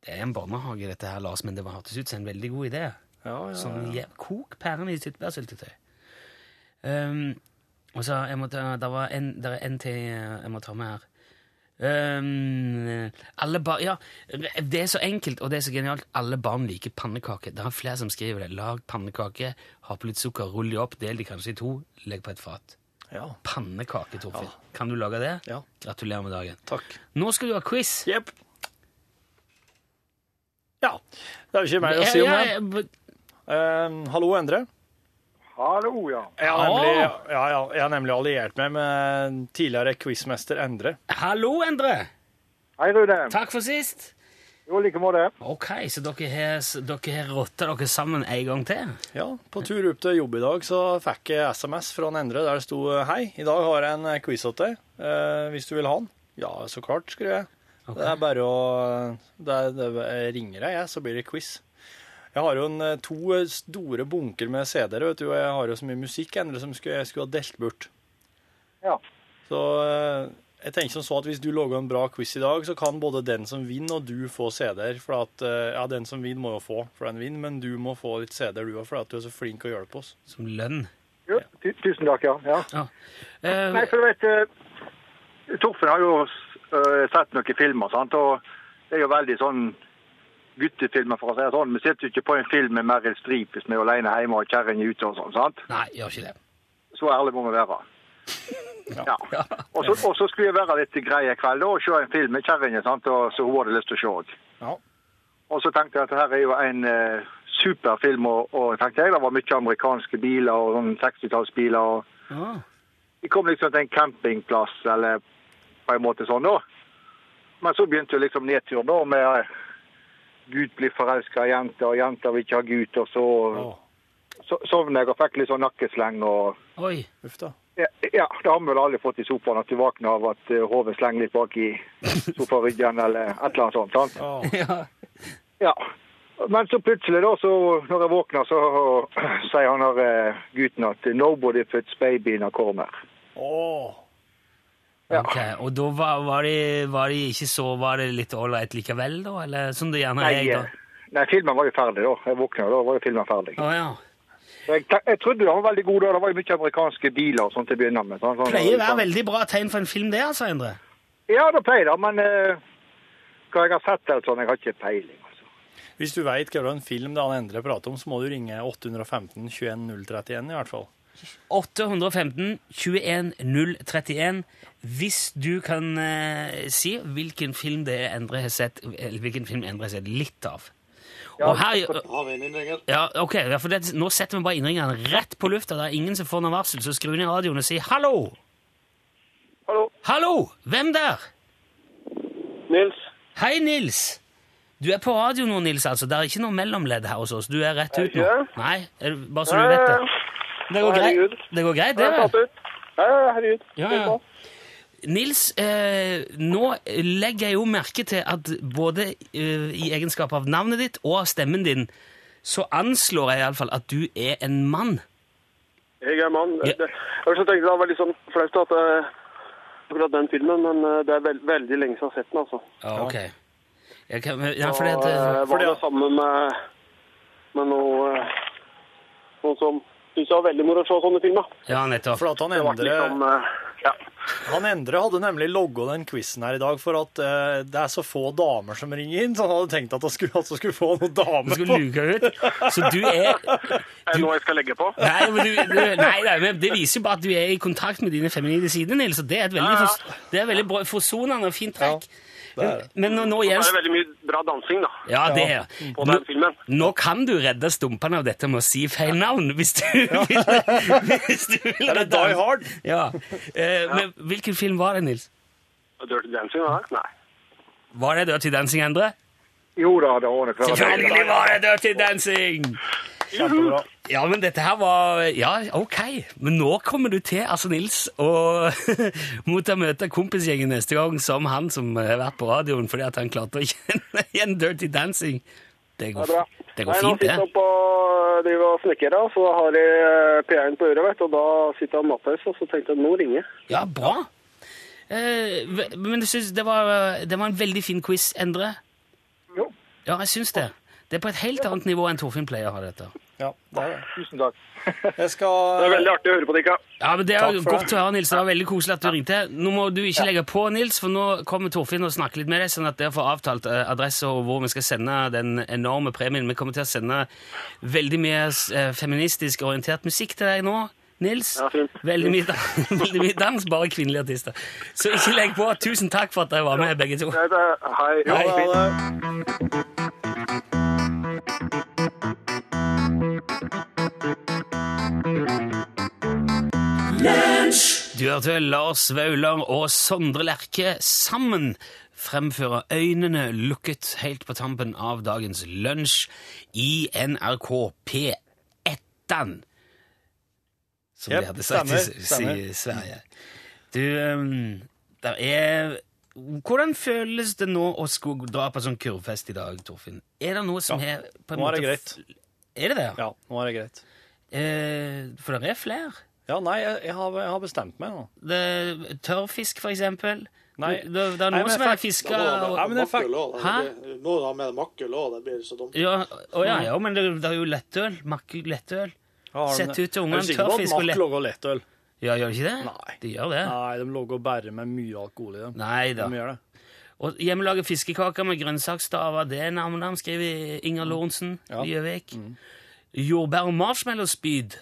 Det er en barnehage, dette her, Lars, men det var hørtes ut som en veldig god idé. Ja, ja, Sånn, ja. Kok pærene i tyttebærsyltetøy. Um, og så jeg må ta, det, var en, der er en til jeg må ta med her. Um, alle bar, ja, det er så enkelt, og det er så genialt. Alle barn liker pannekaker. Det er flere som skriver det. Lag pannekaker, ha på litt sukker, rull de opp, del de kanskje i to, legg på et fat. ja. Pannekake, Torfinn. Kan du lage det? Ja. Gratulerer med dagen. Takk. Nå skal du ha quiz. Jepp. Ja. Det er jo ikke mer å si om Ja, det. ja, Eh, hallo, Endre. Hallo, ja. Jeg har, nemlig, ja, ja, jeg har nemlig alliert meg med tidligere quizmester Endre. Hallo, Endre! Hei, Rune. Takk for sist. Jo, like måte. Ok, så dere har, dere har rotta dere sammen en gang til? Ja, på tur opp til jobb i dag så fikk jeg SMS fra en Endre der det sto Hei, i dag har jeg en quiz til deg, eh, hvis du vil ha den. Ja, så klart, skrev jeg. Okay. Det er bare å det det er, Jeg ringer deg, jeg, så blir det quiz. Jeg har jo en, eh, to eh, store bunker med CD-er, vet du, og jeg har jo så mye musikk Endre, som skulle, jeg skulle ha delt bort. Ja. Så eh, jeg tenker som så at hvis du lager en bra quiz i dag, så kan både den som vinner og du få CD-er. For at, ja, den som vinner må jo få, for den vinner, men du må få litt CD-er du òg, for at du er så flink å hjelpe oss. Som lønn? Jo, ja. tusen takk, ja. ja. Ja. Eh, Nei, for du vet, Torfinn har jo sett noen filmer, sant? og det er jo veldig sånn guttefilmer, for å si det sånn. Vi sitter jo ikke på en film med Meryl Streep hvis vi er alene hjemme og kjerring er ute og sånn, sant? nei, gjør ikke det. Så ærlig må vi være. Ja. Og så, og så skulle jeg være litt grei i kveld og se en film med kjerringa, sant? så hun hadde lyst til å se òg. Ja. Og så tenkte jeg at dette er jo en eh, superfilm, og, og tenkte jeg det var mye amerikanske biler og sånn 60-tallsbiler. og Ah. Vi kom liksom til en campingplass, eller på en måte sånn da. Men så begynte jo liksom nedturen da med Gud blir forelska i jenter, og jenter vil ikke ha gutt. og så, oh. så sovner jeg og fikk litt sånn nakkesleng. og Oi. uff da. ja, ja, det har vi vel aldri fått i sofaen, at du våkner av at eh, hodet slenger litt bak i sofaryggen eller et eller annet sånt. sant? Oh. Ja. Ja. Men så plutselig, da, så når jeg våkner, så sier han der eh, gutten at 'nobody puts baby in a corner'. å. Ja. Ok, Og da var, var, de, var de ikke så Var det litt ålreit likevel, da? Eller som det gjerne Nei, er? da? eh, nei, filmen var jo ferdig da. Jeg våkna, da var jo filmen ferdig. Oh, ja. Jeg, jeg trodde den var veldig god da. Det var jo mye amerikanske biler og sånt til å begynne med. Sånn, sånn, Pleier å være veldig bra tegn for en film, det, altså, Endre. Ja, det pleier det, men eh, hva jeg har sett eller sånn, jeg har ikke peiling. altså. Hvis du veit en film det han Endre prater om, så må du ringe 815 21 031 i hvert fall. 815 21 031 hvis du kan eh, si hvilken film det er Endre har sett, eller hvilken film Endre har sett litt av. Ja, og her, Har vi en innringer? ja, ok, ja, for det, Nå setter vi bare innringeren rett på lufta. Det er ingen som får noe varsel, så skru ned radioen og si 'hallo'. Hallo, Hallo! Hvem der? Nils. Hei, Nils. Du er på radio nå, Nils. altså. Det er ikke noe mellomledd her hos oss. Du er rett ut nå. Nei, bare så du vet det. Det går greit, det går greit, det? Ja, herregud. Ja, ja. Nils, eh, nå legger jeg jo merke til at både eh, i egenskap av navnet ditt og av stemmen din, så anslår jeg iallfall at du er en mann. Jeg er mann. Ja. Jeg tenkte det var litt sånn flaut at eh, akkurat den filmen, men eh, det er veld, veldig lenge siden jeg har sett den, altså. Ja, ok. Jeg kan, ja, fordi at, eh, eh, var det sammen med, med noe, noen som syntes det var veldig moro å se sånne filmer. ja, nettopp. For at han Endre, liksom, ja. han Endre hadde nemlig logga den quizen her i dag for at uh, det er så få damer som ringer inn, så han hadde tenkt at han skulle, at han skulle få noen Du damer skal på. luke ut. Så du er Er det noe jeg skal legge på? Nei, men du, du, nei, nei, men det viser jo bare at du er i kontakt med dine feminine sider, Nils. Og det er et veldig, Ja, ja. det er veldig forsonende og fint trekk. Det er det. Men nå, nå Det Jens er veldig mye bra dansing, da, Ja, det er på nå, den filmen. nå kan du redde stumpene av dette med å si feil navn, hvis du vil. Hvis du vil Eller Die Hard. Ja. Eh, Men hvilken film var det, Nils? Dirty Dancing, da? Nei. Var det Dirty Dancing, Endre? Jo da, det var det. Selvfølgelig var det Dirty Dancing! Kjempebra. Ja, men dette her var Ja, ok. Men nå kommer du til, altså Nils, å motta møte kompisgjengen neste gang som han som har vært på radioen fordi at han klarte å kjenne igjen Dirty Dancing. Det går, Det er bra. det går Nei, fint, sitter det. jeg oppe og driver og snekrer, og så har jeg eh, P1 på øret, vet og da sitter han Mattis, og så tenkte jeg nå ringer. Ja, bra. Eh, men jeg synes det var, det var en veldig fin quiz, Endre. Jo, Ja, jeg syns det. Det er på et helt annet nivå enn Torfinn pleier å ha dette. Ja, det er det. Tusen takk. Jeg skal Det er veldig artig å høre på dere. Ja, men Det er godt det. å høre, Nils. Det var veldig koselig at du ringte. Nå må du ikke legge på, Nils, for nå kommer Torfinn og snakker litt med deg, sånn at dere får avtalt eh, adresse og hvor vi skal sende den enorme premien. Vi kommer til å sende veldig mye eh, feministisk orientert musikk til deg nå. Nils, Ja, fint. veldig mye, veldig mye dans, bare kvinnelige artister. Så ikke legg på. Tusen takk for at dere var med, begge to. Er- Hei. Ja, Hei. Du hørte Lars Vaular og Sondre Lerche sammen fremføre Øynene lukket helt på tampen av dagens lunsj i NRK P1. Som yep, de hadde sagt i, Sverige. Du, um, der er Hvordan føles det nå å skulle dra på sånn kurvfest i dag, Torfinn? Er det noe som Ja, er på en nå er det måte greit. Er det det? Ja, nå er det greit. Eh, for det er flere. Ja, nei, jeg, jeg, har, jeg har bestemt meg nå. Det, tørrfisk, for eksempel. Nei. det, det er noe noen som er har fiska Ja, men jeg fikk- Makkel også. Hæ? Det blir- Må ha med makkel òg, det blir så dumt. ja, å, ja, ja, men det, det er jo lettøl. Makkel lettøl. Ja, Sett ut til Er ungene, du sikker på at tørrfisk og Mack lett- lager lettøl? Ja, gjør de ikke det? Nei. De gjør det. Nei, de lager bare med mye alkohol i dem. Nei da. De gjør det. Og hjemmelaga fiskekaker med grønnsaksstaver, det er navnet skriver Inger Lorentzen Ja. i Gjøvik. Jordbær- og marshmallowspyd,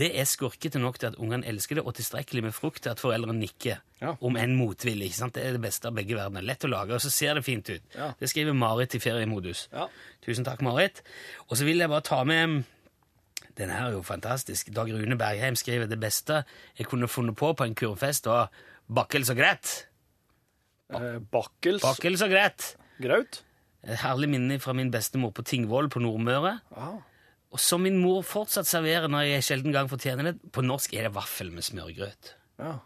det er skurkete nok til at ungene elsker det, og tilstrekkelig med frukt til at foreldrene nikker. Ja. Om enn motvillig. ikke sant? Det er det beste av begge verdener. Lett å lage, og så ser det fint ut. Ja. Det skriver Marit i feriemodus. Ja. Tusen takk, Marit. Og så vil jeg bare ta med Den her er jo fantastisk. Dag Rune Bergheim skriver det beste jeg kunne funnet på på en kurvfest, var bakkels og greit. Eh, Bakkels Bakkels og greit. graut. Et herlig minne fra min bestemor på Tingvoll på Nordmøre. Ja. Og som min mor fortsatt serverer når jeg sjelden gang fortjener det. På norsk er det vaffel med smørgrøt. ja.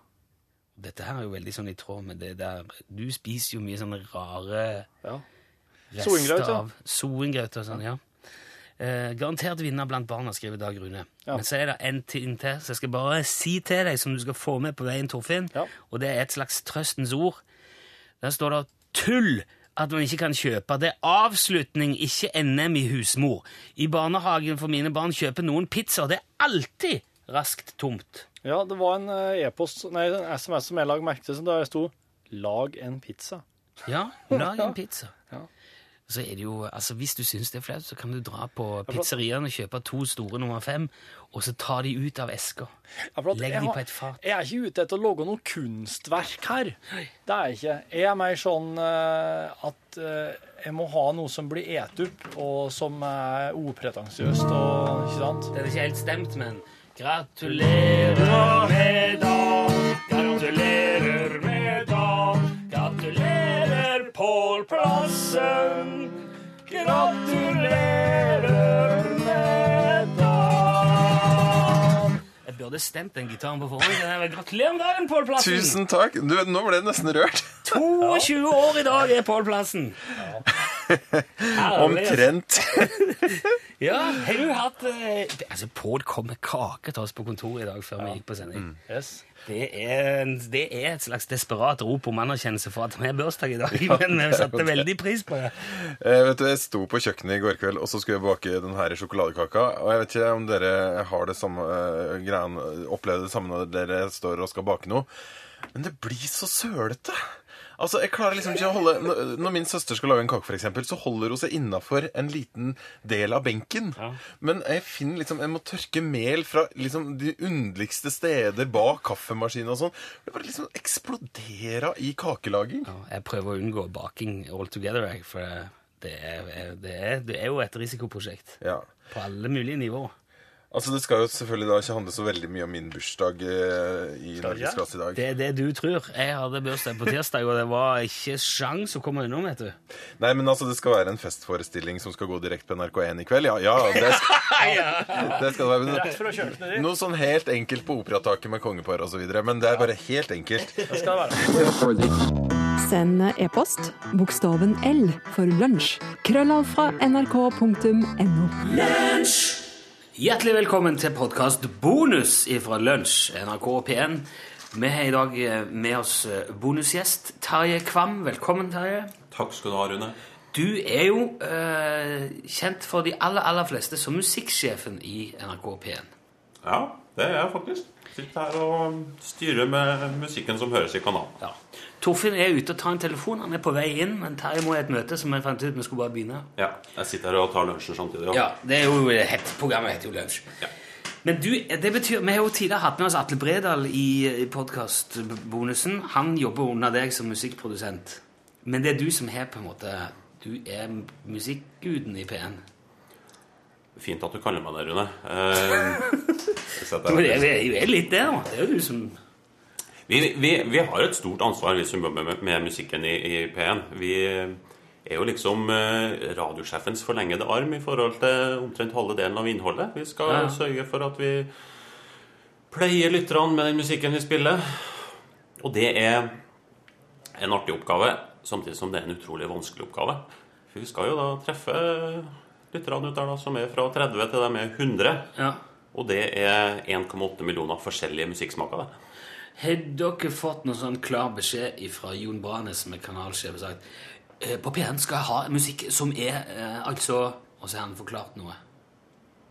Dette her er jo veldig sånn i tråd med det der Du spiser jo mye sånne rare ja. rester av Soengrøt og sånn, ja. Eh, garantert vinner blant barna, skriver Dag Rune. Ja. Men så er det en ting til, så jeg skal bare si til deg, som du skal få med på veien, Torfinn, Ja. og det er et slags trøstens ord. Der står det 'tull' at man ikke kan kjøpe. Det er avslutning, ikke NM i husmor. I barnehagen for mine barn kjøper noen pizza. Det er alltid raskt tomt. ja, det var en eh, e-post, nei, en SMS som jeg la merke til, som der sto 'lag en pizza'. Ja, lag en pizza. Ja. Så er det jo, altså Hvis du syns det er flaut, så kan du dra på pizzeriaen og kjøpe to store nummer fem, og så ta de ut av eska. Legg de på et fat. Jeg er ikke ute etter å lage noe kunstverk her. Det er jeg ikke. Jeg er mer sånn eh, at eh, jeg må ha noe som blir et opp, og som er upretensiøst og Ikke sant? Den er ikke helt stemt, men Gratulerer med dag, Pål Plassen. Gratulerer med dagen! Jeg burde stemt den gitaren på forhånd. Er- Gratulerer med dagen, Pål Plassen! Tusen takk. Du, nå ble jeg nesten rørt. 22 år i dag er Pål Plassen. Ja. Omtrent. Ja, har du hatt eh, Altså, Pål kom med kake til oss på kontoret i dag før vi gikk på sending. Yes. Det, er, en- det er et slags desperat rop om anerkjennelse for at vi har bursdag i dag, men vi satte veldig pris på det. Eh, vet du, Jeg sto på kjøkkenet i går kveld, og så skulle jeg bake den her sjokoladekaka. Og jeg vet ikke om dere har det samme eh, greien, opplever det samme når dere står og skal bake noe. Men det blir så sølete. Altså, jeg klarer liksom ikke å holde Når, min søster skal lage en kake, for eksempel, så holder hun seg innafor en liten del av benken. Men jeg finner liksom Jeg må tørke mel fra liksom de underligste steder bak kaffemaskinen og sånn. Det bare liksom eksploderer i kakelaging. Ja, jeg prøver å unngå baking all together, for det er, det, er, det er jo et risikoprosjekt Ja. på alle mulige nivåer. Altså Det skal jo selvfølgelig da ikke handle så veldig mye om min bursdag i i Norgesklasse i dag. Det er det du tror. Jeg hadde bursdag på tirsdag, og det var ikke sjans å komme unna, vet du. Nei, men altså det skal være en festforestilling som skal gå direkte på NRK1 i kveld. Ja, ja, det skal, det skal være. Ditt. Noe sånn helt enkelt på operataket med kongepar osv. Men det er bare helt enkelt. Det skal det være. Send e-post bokstaven L for lunsj. Krøllav fra nrk.no. Hjertelig velkommen til podkast bonus fra Lunsj, NRK P1. Vi har i dag eh, med oss eh, bonusgjest Terje Kvam. Velkommen, Terje. Takk skal du ha, Rune. Du er jo eh, kjent for de aller, aller fleste som musikksjefen i NRK P1. Ja, det er jeg faktisk. Sitter her og styrer med musikken som høres i kanalen. Ja. Torfinn er ute og tar en telefon. Han er på vei inn, men Terje må i et møte, så vi fant ut vi skulle bare begynne. Ja, jeg sitter her og tar lunsjen samtidig. Ja, det er jo hett. Programmet heter jo Lunsj. Men du, det betyr, Vi har jo tidligere hatt med oss Atle Bredal i, i podkastbonusen. Han jobber under deg som musikkprodusent. Men det er du som har på en måte Du er musikkguden i P1. Fint at du kaller meg det, Rune. Eh, er, er litt det, da. Det er jo du som Vi, vi, vi har et stort ansvar, vi som jobber med, med musikken i, i P1. Vi er jo liksom eh, radiosjefens forlengede arm i forhold til omtrent halve delen av innholdet. Vi skal Ja. sørge for at vi pleier lytterne med den musikken vi spiller. Og det er en artig oppgave, samtidig som det er en utrolig vanskelig oppgave. For vi skal jo da treffe lytterne ut der da, som er fra 30 til de er 100. Ja. Og det er 1,8 millioner forskjellige musikksmaker. Har dere fått noen sånn klar beskjed fra Jon Branes, som er kanalsjef, sagt eh, på P1 skal jeg ha musikk som er eh, altså Og så har han forklart noe.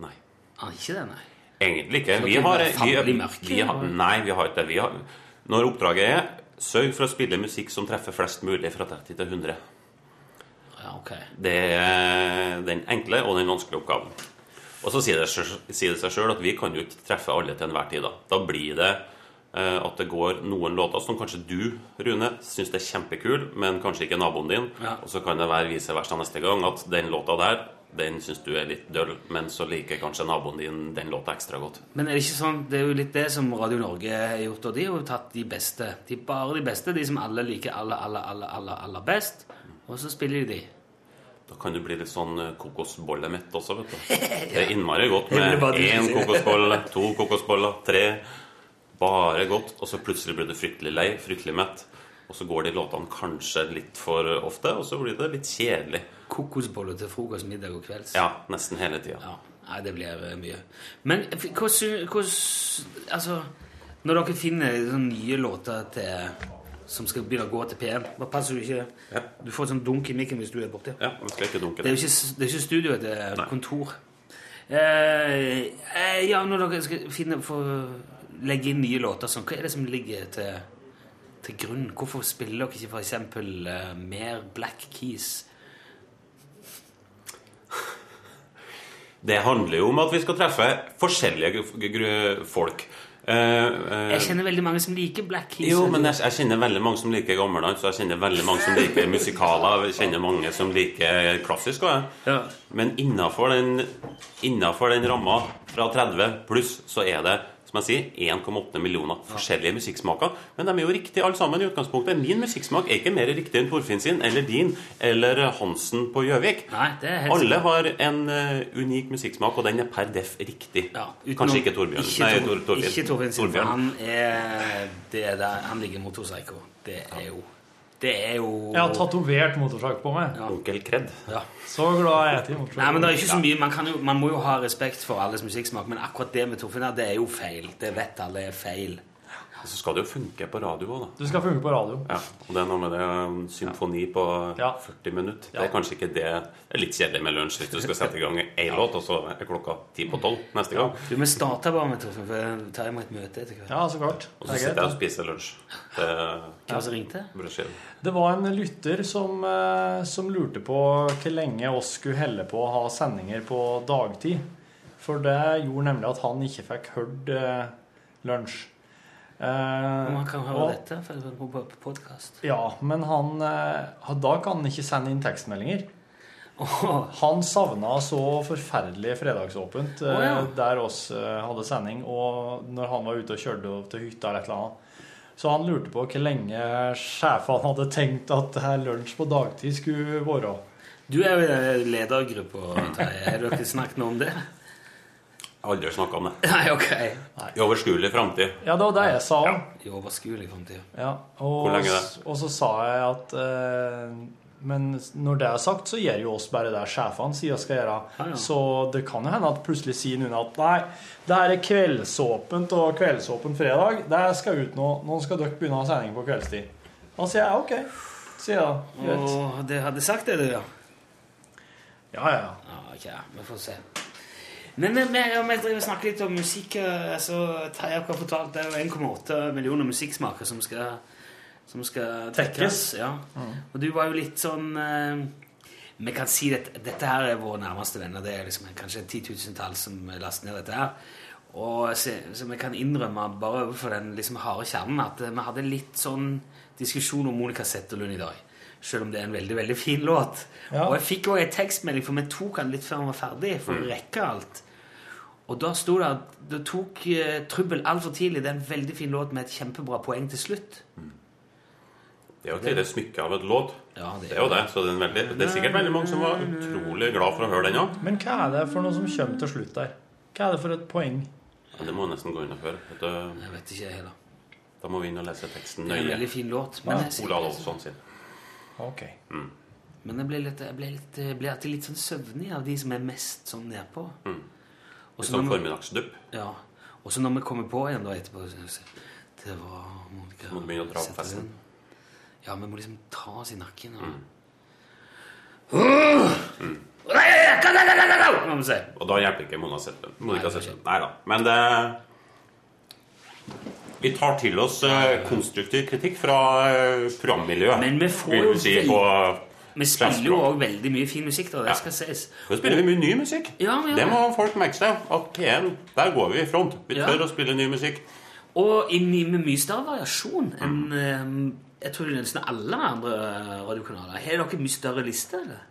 Nei. Han har ikke det, nei? Egentlig ikke. Vi har, vi, vi har, nei, vi har ikke det. Vi har, når oppdraget er sørg for å spille musikk som treffer flest mulig fra 30 til 100. Ja, ok. Det er den enkle og den vanskelige oppgaven. Og så sier det, seg- sier det seg sjøl at vi kan jo ikke treffe alle til enhver tid. Da, da blir det eh, at det går noen låter som kanskje du, Rune, syns er kjempekul, men kanskje ikke naboen din. Ja. Og så kan det være vice versa neste gang at den låta der, den syns du er litt døll, men så liker kanskje naboen din den låta ekstra godt. Men er det ikke sånn, det er jo litt det som Radio Norge har gjort, og de har jo tatt de beste. De bare de beste, de som alle liker aller, aller, aller, aller, aller best. Og så spiller de. Da kan du bli litt sånn eh, kokosbollemett også, vet du. Det er innmari godt med én kokosbolle, to kokosboller, tre. Bare godt. Og så plutselig blir du fryktelig lei, fryktelig mett. Og så går de låtene kanskje litt for ofte, og så blir det litt kjedelig. Kokosboller til frokost, middag og kvelds. Ja, nesten hele tida. Ja. Nei, det blir eh, mye. Men hva s- Altså, når dere finner nye låter til som skal begynne å gå til P1 Bare pass så du ikke Du får sånn dunk i mikken hvis du er borti. Ja, man skal ikke dunke Det er jo ikke, det er ikke studio, det er kontor. Eh, eh, ja, når dere skal finne få legge inn nye låter sånn, hva er det som ligger til, til grunn? Hvorfor spiller dere ikke eksempel eh, mer Black Keys? Det handler jo om at vi skal treffe forskjellige folk. Eh, eh, Jeg kjenner veldig mange som liker Black Keys. Jo, men jeg, jeg kjenner veldig mange som liker gammeldans, og jeg kjenner veldig mange som liker musikaler. Jeg kjenner mange som liker klassisk også, jeg. Men innafor den, innenfor den ramma fra 30 pluss, så er det som jeg sier, 1,8 millioner forskjellige musikksmaker. Men de er jo riktige alle sammen i utgangspunktet. Min musikksmak er ikke mer riktig enn Torfinn sin, eller din, eller Hansen på Gjøvik. Nei, det helt Alle har en uh, unik musikksmak, og den er per def riktig. Utenom- Kanskje ikke Torbjørn. Ikke, Nei, Tor, Tor, Torfinn. ikke Torfinn sin, Torbjørn. han er det er der Han ligger motorpsycho. Det er jo Det er jo Jeg har tatovert motorsag på meg. Ja. Onkel Kred. Ja. Så glad er jeg til motorsag. Nei, men det er ikke så mye man, kan jo, man må jo ha respekt for alles musikksmak, men akkurat det med Torfinn her, det er jo feil. Det vet alle er feil. Og så skal det jo funke på radio òg, da. Du skal funke på radio. Ja, og det er noe med det en symfoni på 40 minutter. Det er kanskje ikke det Det er litt kjedelig med lunsj hvis du skal sette i gang én låt, og så er klokka ti på tolv neste gang. Du, Vi starter bare med Torfinn, for jeg tar imot et møte etter hvert. Ja, så klart. Og så er sitter jeg og spiser lunsj. Det Hvem som ringte? brødskive. Det var en lytter som, eh, som lurte på hvor lenge oss skulle helle på å ha sendinger på dagtid. For det gjorde nemlig at han ikke fikk hørt eh, lunsj. Eh, man kan høre og- dette for på podkast. Ja, men han, eh, da kan han ikke sende inn tekstmeldinger. Han savna så forferdelig fredagsåpent eh, Å, ja. der oss eh, hadde sending, og når han var ute og kjørte til hytta eller et eller annet. Så han lurte på hvor lenge sjefene hadde tenkt at det lunsj på dagtid skulle være. Du er jo i ledergruppa, Terje. Har dere snakket noe om det? Aldri snakka om det. Nei, ok. I overskuelig framtid. Ja, det var det jeg sa òg. I overskuelig framtid. Ja, og, Hvor lenge det? og så sa jeg at eh, Men når det er sagt, så gjør jo oss bare det sjefene sier vi skal gjøre. Ja, ja. Så det kan jo hende at plutselig sier noen at nei, det her er kveldsåpent og kveldsåpen fredag. Det skal ut nå. Nå skal dere begynne å ha sending på kveldstid. Da sier jeg OK. Sier jeg da. Og det hadde sagt det, du, ja. Ja, ja. ja ok, vi får se. Men eh, vi driver og snakker litt om musikk. eh, altså, Terje har fortalt det er jo 1,8 millioner musikksmaker som skal, som skal Tekkes. Ja. Mm. Og du var jo litt sånn eh, Vi kan si at dette her er våre nærmeste venner. Det er liksom kanskje titusentalls som laster ned dette her. Og så, så vi kan innrømme bare overfor den liksom harde kjernen at eh, vi hadde litt sånn diskusjon om Monica Zetterlund i dag. Selv om det er en veldig veldig fin låt. Ja. Og jeg fikk også en tekstmelding, for vi tok den litt før den var ferdig. for å Mm. rekke alt. Og da sto det at det tok uh, Trubbel altfor tidlig. Det er en veldig fin låt med et kjempebra poeng til slutt. Det er jo et lite smykke av et låt. Ja, det, er jo det. Så det er, veldig, det er sikkert veldig mange som var utrolig glad for å høre den òg. Men hva er det for noe som kommer til slutt der? Hva er det for et poeng? Ja, det må jeg nesten gå inn og høre. Det, Jeg vet ikke jeg heller. Da må vi inn og lese teksten nøye. Det er en veldig fin låt. Men, Ja, jeg, Ola Olsson sin. Ok. Mm. men jeg ble, litt, jeg ble, litt, jeg ble alltid litt sånn søvnig av de som er mest sånn nedpå. Mm. Og Sånn formiddagsdupp. Ja. Og så når vi kommer på igjen da etterpå så- så- Det var Monica Så må du begynne å dra opp festen. Ja, vi må liksom ta oss i nakken. Og... Mm. Mm. Og da hjelper ikke Mona Zetterlund. Nei da. Men det Vi tar til oss eh, konstruktiv kritikk fra eh, programmiljøet. Men vi får jo si Vi spiller jo òg veldig mye fin musikk, da. Det Ja. skal sies. Nå spiller vi mye ny musikk. Ja, ja, det må folk merke seg. At P1, der går vi i front. Vi tør å spille ny musikk. Og i med mye større variasjon enn mm. jeg tror nesten alle andre radiokanaler. Har dere mye større liste? eller?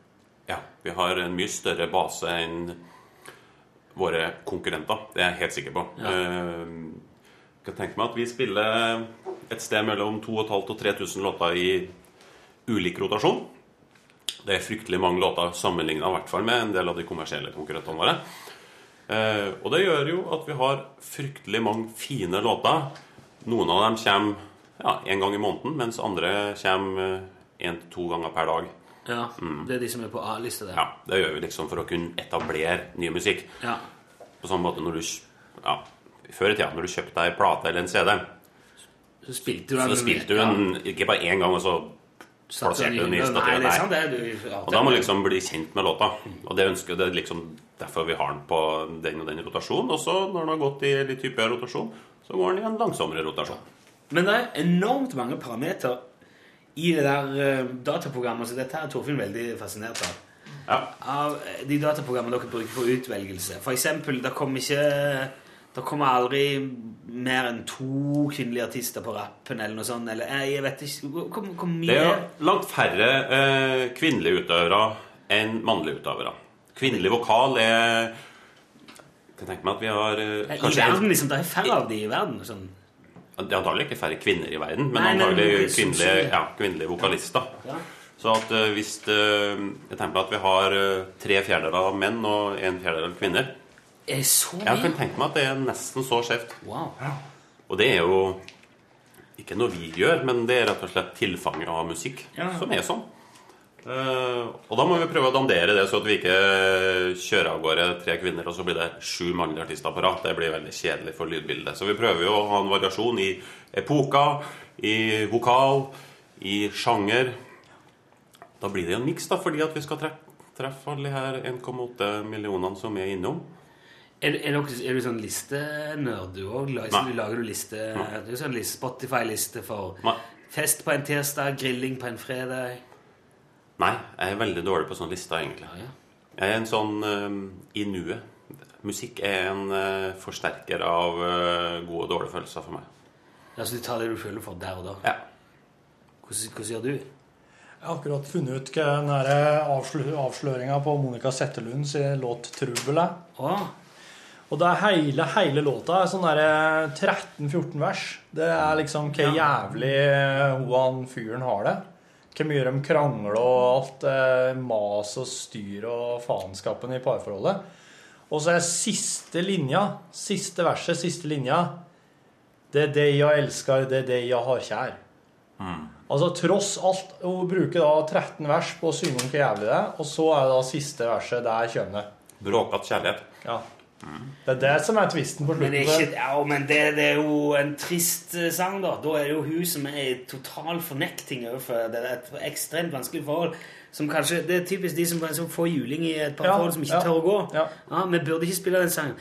Ja, vi har en mye større base enn våre konkurrenter. Det er jeg helt sikker på. Ja. Jeg kan tenke meg at vi spiller et sted mellom 2500 og 3000 låter i ulik rotasjon. Det er fryktelig mange låter sammenligna hvert fall med en del av de kommersielle konkurrentene våre. Eh, og det gjør jo at vi har fryktelig mange fine låter. Noen av dem kommer ja, en gang i måneden, mens andre kommer én til to ganger per dag. Ja, Det er de som er på A-lista der. Ja, Det gjør vi liksom for å kunne etablere ny musikk. Ja. På samme måte når du ja, Før i tida, når du kjøpte ei en plate eller en CD, Så spilte du så spilte du en, ikke bare én gang, og så plasserte du den i Nei, der. det er sant, det. Og da må du liksom bli kjent med låta. Og det ønsker det er liksom derfor vi har den på den og den rotasjonen. Og så, når den har gått i litt hyppigere rotasjon, så går den i en langsommere rotasjon. Men det er enormt mange parametere i det der uh, dataprogrammet, så dette er Torfinn veldig fascinert av. Av eh, de dataprogrammene dere bruker for utvelgelse. For eksempel, det kommer ikke Det kommer aldri mer enn to kvinnelige artister på rappen eller noe sånt. Eller eh, jeg vet ikke Hvor, mye Det er langt færre eh, kvinnelige utøvere enn mannlige utøvere. Kvinnelig vokal er Jeg kan tenke meg at vi har eh, I verden, liksom. Det er færre av de i verden. Sånn. Det er antagelig ikke færre kvinner i verden, men Nei, antagelig kvinnelige, ja, kvinnelige vokalister. Ja. Så at eh, hvis det, Jeg tenker meg at vi har eh, tre fjerdedeler av menn og en fjerdedel av kvinner. Er det så Jeg kan tenke meg at det er nesten så skjevt. Wow. Og det er jo ikke noe vi gjør, men det er rett og slett tilfanget av musikk Ja. som er sånn. Uh, og da må vi prøve å dandere det, så at vi ikke kjører av gårde tre kvinner, og så blir det sju mannlige artister på rad. Det blir veldig kjedelig for lydbildet. Så vi prøver jo å ha en variasjon i epoker, i vokal, i sjanger. Da blir det jo en miks, da, fordi at vi skal treffe, treffe alle de her 1,8 millionene som er innom. Er, er, dere, er du sånn listenerd du òg? Nei. Lager, du liste, du er sånn liste, Spotify-liste for fest på en tirsdag, grilling på en fredag? Nei, jeg er veldig dårlig på sånne lister, egentlig. Ja, ja. Jeg er en sånn eh, i nuet. Musikk er en uh, forsterker av uh, gode og dårlige følelser for meg. Ja, Så du tar det du føler for der og da? Ja. Hvordan, hvordan gjør du? Jeg har akkurat funnet ut hva den der avslø avsløringa på Monica Settelunds låt 'Trubbel' er. Og det er hele, hele låta er sånn derre 13-14 vers. Det er liksom hva jævlig hun han fyren har det. Hvor mye de krangler og alt eh, mas og styr og faenskapen i parforholdet. Og så er siste linja, siste verset, siste linja Det er det jeg elsker, det er det jeg har kjær. Altså tross alt Hun bruker da 13 vers på å synge om hvor jævlig det er, og så er det da siste verset der kjønnet. Bråkete kjærlighet. Ja. Det er det som er tvisten på Men, det slutten. er ikke, ja, men det, det er jo en trist eh, sang, da. Da er det jo hun som er i total fornekting overfor det. Det er et ekstremt vanskelig forhold. Som kanskje, Det er typisk de som, som får juling i et par Ja, forhold som ikke ja, tør å gå. ja. Vi burde ikke spille den sangen.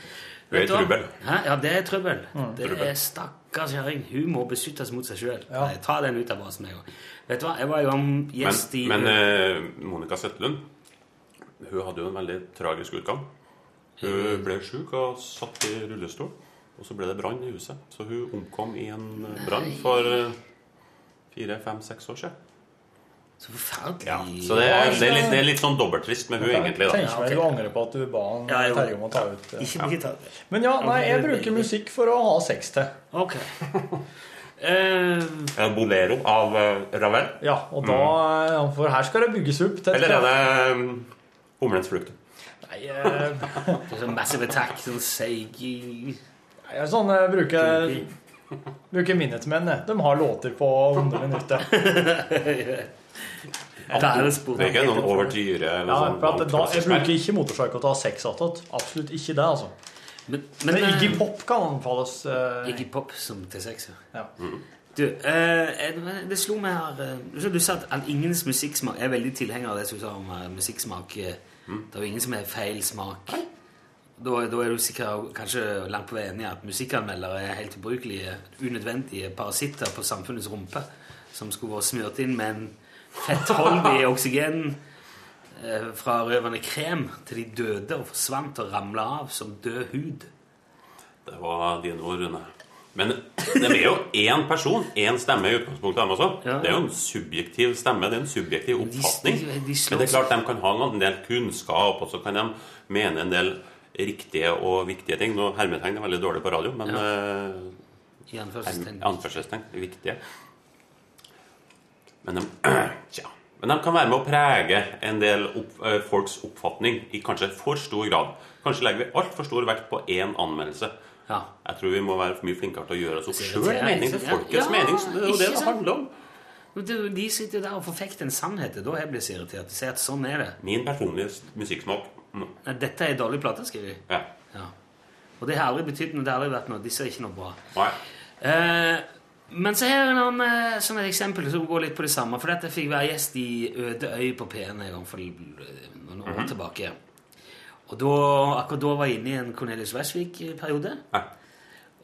Hun er i Vet du hva? trøbbel. Hæ? Ja, det er trøbbel. det er stakkars kjerring. Hun må beskyttes mot seg sjøl. Ja. Ta den ut av basen med en gang. Vet du hva, jeg var jo gjest i Men, men eh, Monica Zettelund Hun hadde jo en veldig tragisk utgang. Hun ble sjuk og satt i rullestol. Og så ble det brann i huset. Så hun omkom i en brann for eh, fire, fem, seks år siden. Så forferdelig. Ja, så det er, det er, litt, det er litt sånn dobbelttrist med hun egentlig, da. Tenker meg du angrer på at du ba han Ja. Terje om å ta ut eh. Ikke, ikke ta. Men ja, nei, jeg bruker musikk for å ha sex til. Ok. uh, En bolero av Ravel. Ja, og da eh, For her skal det bygges opp Eller er det um, Humlens flukt? Nei, eh, sånn Massive Attack, sånn seig jeg er sånn jeg bruker Bruker Minutemen. jeg. De har låter på 100 minutter. Det er det spor. Det er ikke noen overtyre eller Ja, sånn for at da, jeg bruker ikke motorpsycho til å ha sex attåt. Absolutt ikke det, altså. Men, Men men, Iggy eh, Pop kan anbefales. eh, Iggy Pop som til sex, ja. Ja. Du, eh, eh, det slo meg her eh, Du sa- Du sa at all- ingens musikksmak Jeg er veldig tilhenger av det som du sa om eh, musikksmak. eh, Det er jo ingen som har feil smak. Da, da er du sikkert kanskje langt på vei enig i at musikkanmeldere er helt ubrukelige, unødvendige parasitter på samfunnets rumpe som skulle vært smurt inn med en fettholdig oksygen eh, fra røvende krem til de døde og forsvant og ramla av som død hud. Det var dine ord, Rune. Men det er jo én person, én stemme i utgangspunktet. dem også. Ja. Det er jo en subjektiv stemme, det er en subjektiv oppfatning. de- de de Men det er klart de kan ha en del kunnskap, og så kan de mene en del riktige og viktige ting. Nå Hermetegn er veldig dårlig på radio, men ja. I anførselstegn. anførselstegn viktige. Men de, tja, men de kan være med å prege en del opp, eh, folks oppfatning i kanskje for stor grad. Kanskje legger vi altfor stor vekt på én anmeldelse. Ja. Jeg tror vi må være mye flinkere til å gjøre oss opp sjøl Det er? Folkets mening. Det er jo det det handler om. De sitter jo der og forfekter en sannhet. Da jeg blir så irritert. De sier at sånn er det. Min personlige musikksmak mm, Dette er en dårlig plate, skriver de. ja. Ja. Og det har aldri betydd noe. Det har aldri vært noe. Disse er ikke noe bra. Nei. Eh, men så her er noen eh, sånn et eksempel som går litt på det samme. For dette fikk være gjest i Øde øy på P1 en gang for eh, noen år tilbake. Og da, akkurat da var jeg inne i en Cornelius Westwick-periode. Ja.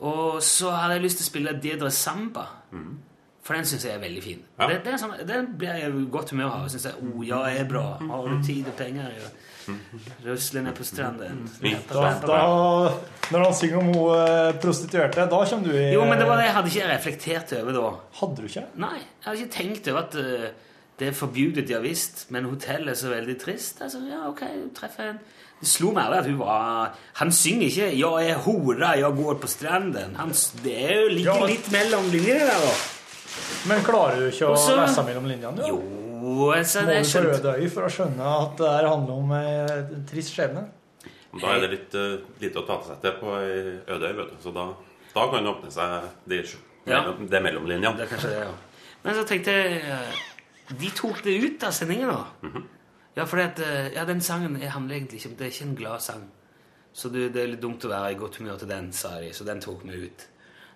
Og så hadde jeg lyst til å spille Dedre Samba. For den syns jeg er veldig fin. Ja. Det, det er sånn, den blir jeg i godt humør av. Synes jeg, oh, ja, jeg er bra. Har du tid og penger? Ja. Rusle ned på stranden. Da, da, når han synger om hun eh, prostituerte, da kommer du i Jo, men det var det jeg hadde ikke reflektert over da. Hadde du ikke? Nei, jeg hadde ikke tenkt over at uh, det er forbudet, ja visst, men hotellet er så veldig trist. Altså, ja, ok, treffer en Det slo meg at hun var Han synger ikke 'Jeg er hora, jeg går på stranden'. Han, det er jo ligger Ja. litt mellom linjene der, da. Men klarer du ikke å lese mellom linjene? du? Jo, altså, Må det er du på skjønt. røde øy for å skjønne at det her handler om eh, en trist skjebne? Da er det litt uh, lite å ta til seg til på ei øde øy, vet du. Så da, da kan det åpne seg de, Ja. mellom, linjene. Det er kanskje det, ja. Men så tenkte jeg eh, De tok det ut av sendingen, da. Mhm. Ja, for ja, den sangen handler egentlig ikke om Det er ikke en glad sang. Så det, det er litt dumt å være i godt humør til den, sa de. Så den tok vi ut.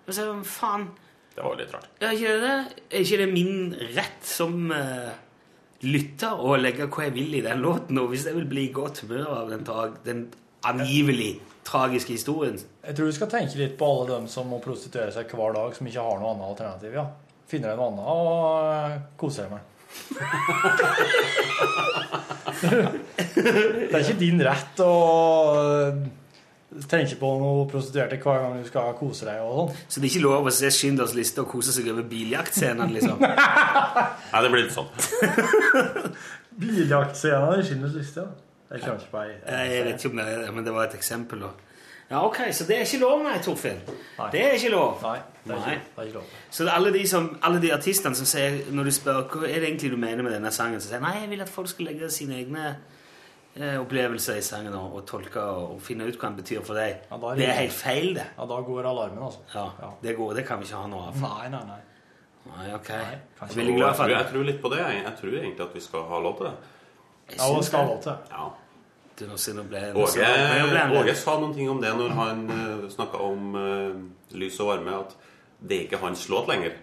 Men så er faen, Det var litt rart. Ja, ikke det, er ikke det min rett som uh, lytter å legge hva jeg vil i den låten? Og hvis jeg vil bli i godt humør av den, den angivelig tragiske historien Jeg tror du skal tenke litt på alle dem som må prostituere seg hver dag, som ikke har noe annet alternativ. ja. Finner deg noe annet og eh, koser deg med. Det er ikke din rett å eh, tenke på noe prostituerte hver gang du skal kose deg og sånn. Så det er ikke lov å se Schindlers liste og kose seg over biljaktscenen? liksom? Nei, det blir litt sånn. Biljaktscenen i Schindlers liste, ja. Jeg på ei. Jeg vet ikke om det er det, men det var et eksempel. da. Ja, ok, Så det er ikke lov, nei, Torfinn? Det er ikke lov. Nei, det er Nei. ikke, det er ikke lov. Så alle de, som, alle de artistene som sier, når du spør hva er det egentlig du mener med denne sangen, så sier nei, jeg vil at folk skal legge sine egne eh, opplevelser i sangen og, og tolke og, og finne ut hva den betyr for deg. Ja, da er det det- er helt feil, det. Ja, da går alarmen, altså. Ja, Det, går, det kan vi ikke ha noe av. Nei, nei, nei. Nei, ok. Nei, jeg er glad for jeg, tror, jeg tror litt på det. Jeg, jeg tror egentlig at vi skal ha lov til det. Ja, og skal ha lov til det. Ja. Du nå siden ble Åge, Åge sa noen ting om det når han uh, snakka om uh, lys og varme, at det er ikke hans låt lenger.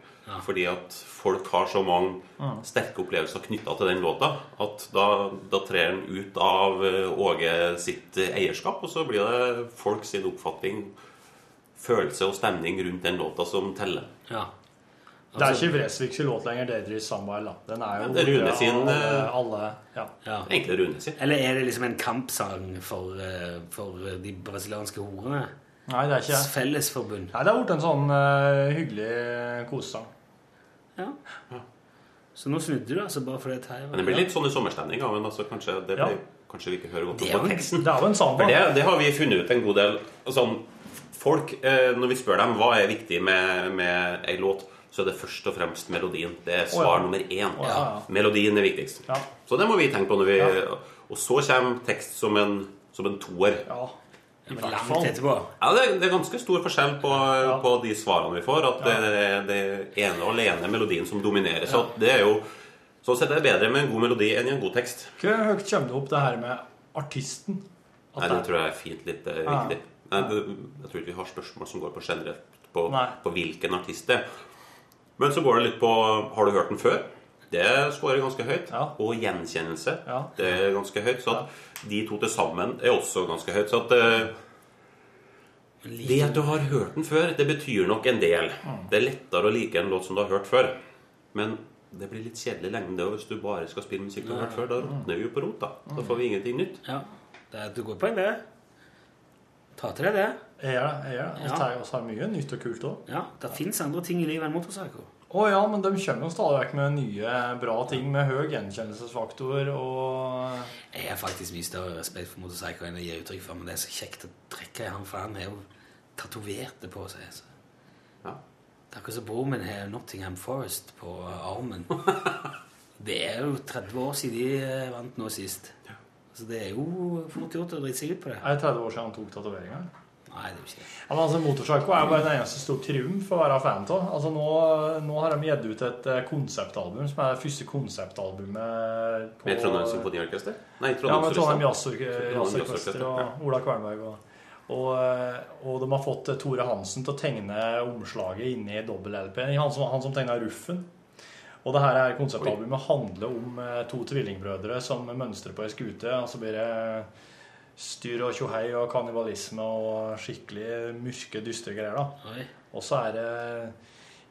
Fordi at folk har så mange Mm. sterke opplevelser knytta til den låta at da, da trer den ut av eh, Åge sitt eh, eierskap, og så blir det folk sin oppfatning, følelse og stemning rundt den låta som teller. Ja. Det er ikke Vresviks låt lenger, 'Daydream Somewhere'. Da. Den er jo Ja, Rune sin, eh, alle, ja. Enkle Rune sin. Eller er det liksom en kampsang for, eh, for de brasilianske horene? Nei, det er ikke det. Fellesforbund. Nei, det har blitt en sånn uh, hyggelig kosesang. Ja. Så nå snudde du, altså, bare fordi Terje Men det blir litt sånn i sommerstemning. av men altså, kanskje, det Ja. kanskje vi ikke hører godt Det på teksten. det er jo en samba. Det, det har vi funnet ut en god del. Sånn, folk, eh, Når vi spør dem hva er viktig med, med ei låt, så er det først og fremst melodien. Det er svar oh, ja. nummer én. Oh, ja, ja. Melodien er viktigst. Ja. Så det må vi tenke på når vi Og så kommer tekst som en, som en toer. Ja. I hvert fall. Langt etterpå. Ja, det, er- det er ganske stor forskjell på, på de svarene vi får. At det er det ene og alene melodien som dominerer. Så det er jo Sånn sett er det bedre med en god melodi enn i en god tekst. Hvor høyt kommer det opp det her med artisten? At Nei, det- det tror jeg er fint litt viktig. Ja. Nei, jeg tror ikke vi har spørsmål som går på generelt på, på hvilken artist det er. Men så går det litt på Har du hørt den før? Det scorer ganske høyt. Og gjenkjennelse. Ja. Det er ganske høyt. Så at de to til sammen er også ganske høyt. Så at eh, Det at du har hørt den før, det betyr nok en del. Mm. Det er lettere å like en låt som du har hørt før. Men det blir litt kjedelig lenge det, hvis du bare skal spille musikk du har hørt før. Da råtner vi jo på rot. Da Da får vi ingenting nytt. Ja. Det er, et godt poeng, det. Ta til deg det. Jeg gjør det. jeg gjør det. Vi Ja. tar mye nytt og kult òg. Ja, det fins andre ting i livet enn motorsykler. Å ja, men de kommer jo stadig vekk med nye, bra ting med høy gjenkjennelsesfaktor og Jeg har faktisk mye større respekt for motorsykler enn jeg gir uttrykk for, men det er så kjekt å trekke i han, for han har jo tatovert det på seg. Så. Det er akkurat som broren min har Nottingham Forest på armen. Det er jo 30 år siden de eh, vant nå sist. Så det er jo fort gjort å drite seg ut på det. Er det 30 år siden han tok tatoveringa? Nei, det er jo ikke det. Ja, men altså, Motorpsycho er jo bare en eneste stor triumf å være fan av. Altså, nå, nå har de gitt ut et eh, konseptalbum, som er det første konseptalbumet på Med Trondheim Symfoniorkester? Nei, Ja, med Trondheim Jazzorkester. Jazzork- Trondheim Jazzorkester Jazzorkester, og Ola Kvernberg. Og, og, eh, og de har fått eh, Tore Hansen til å tegne omslaget inni dobbel-LP. Han, som- han som tegna Ruffen. Og det her er konseptalbumet handler om to tvillingbrødre som mønstrer på ei skute. Og så blir det styr og tjohei og kannibalisme og skikkelig mørke, dystre greier. da. Oi. Og så er det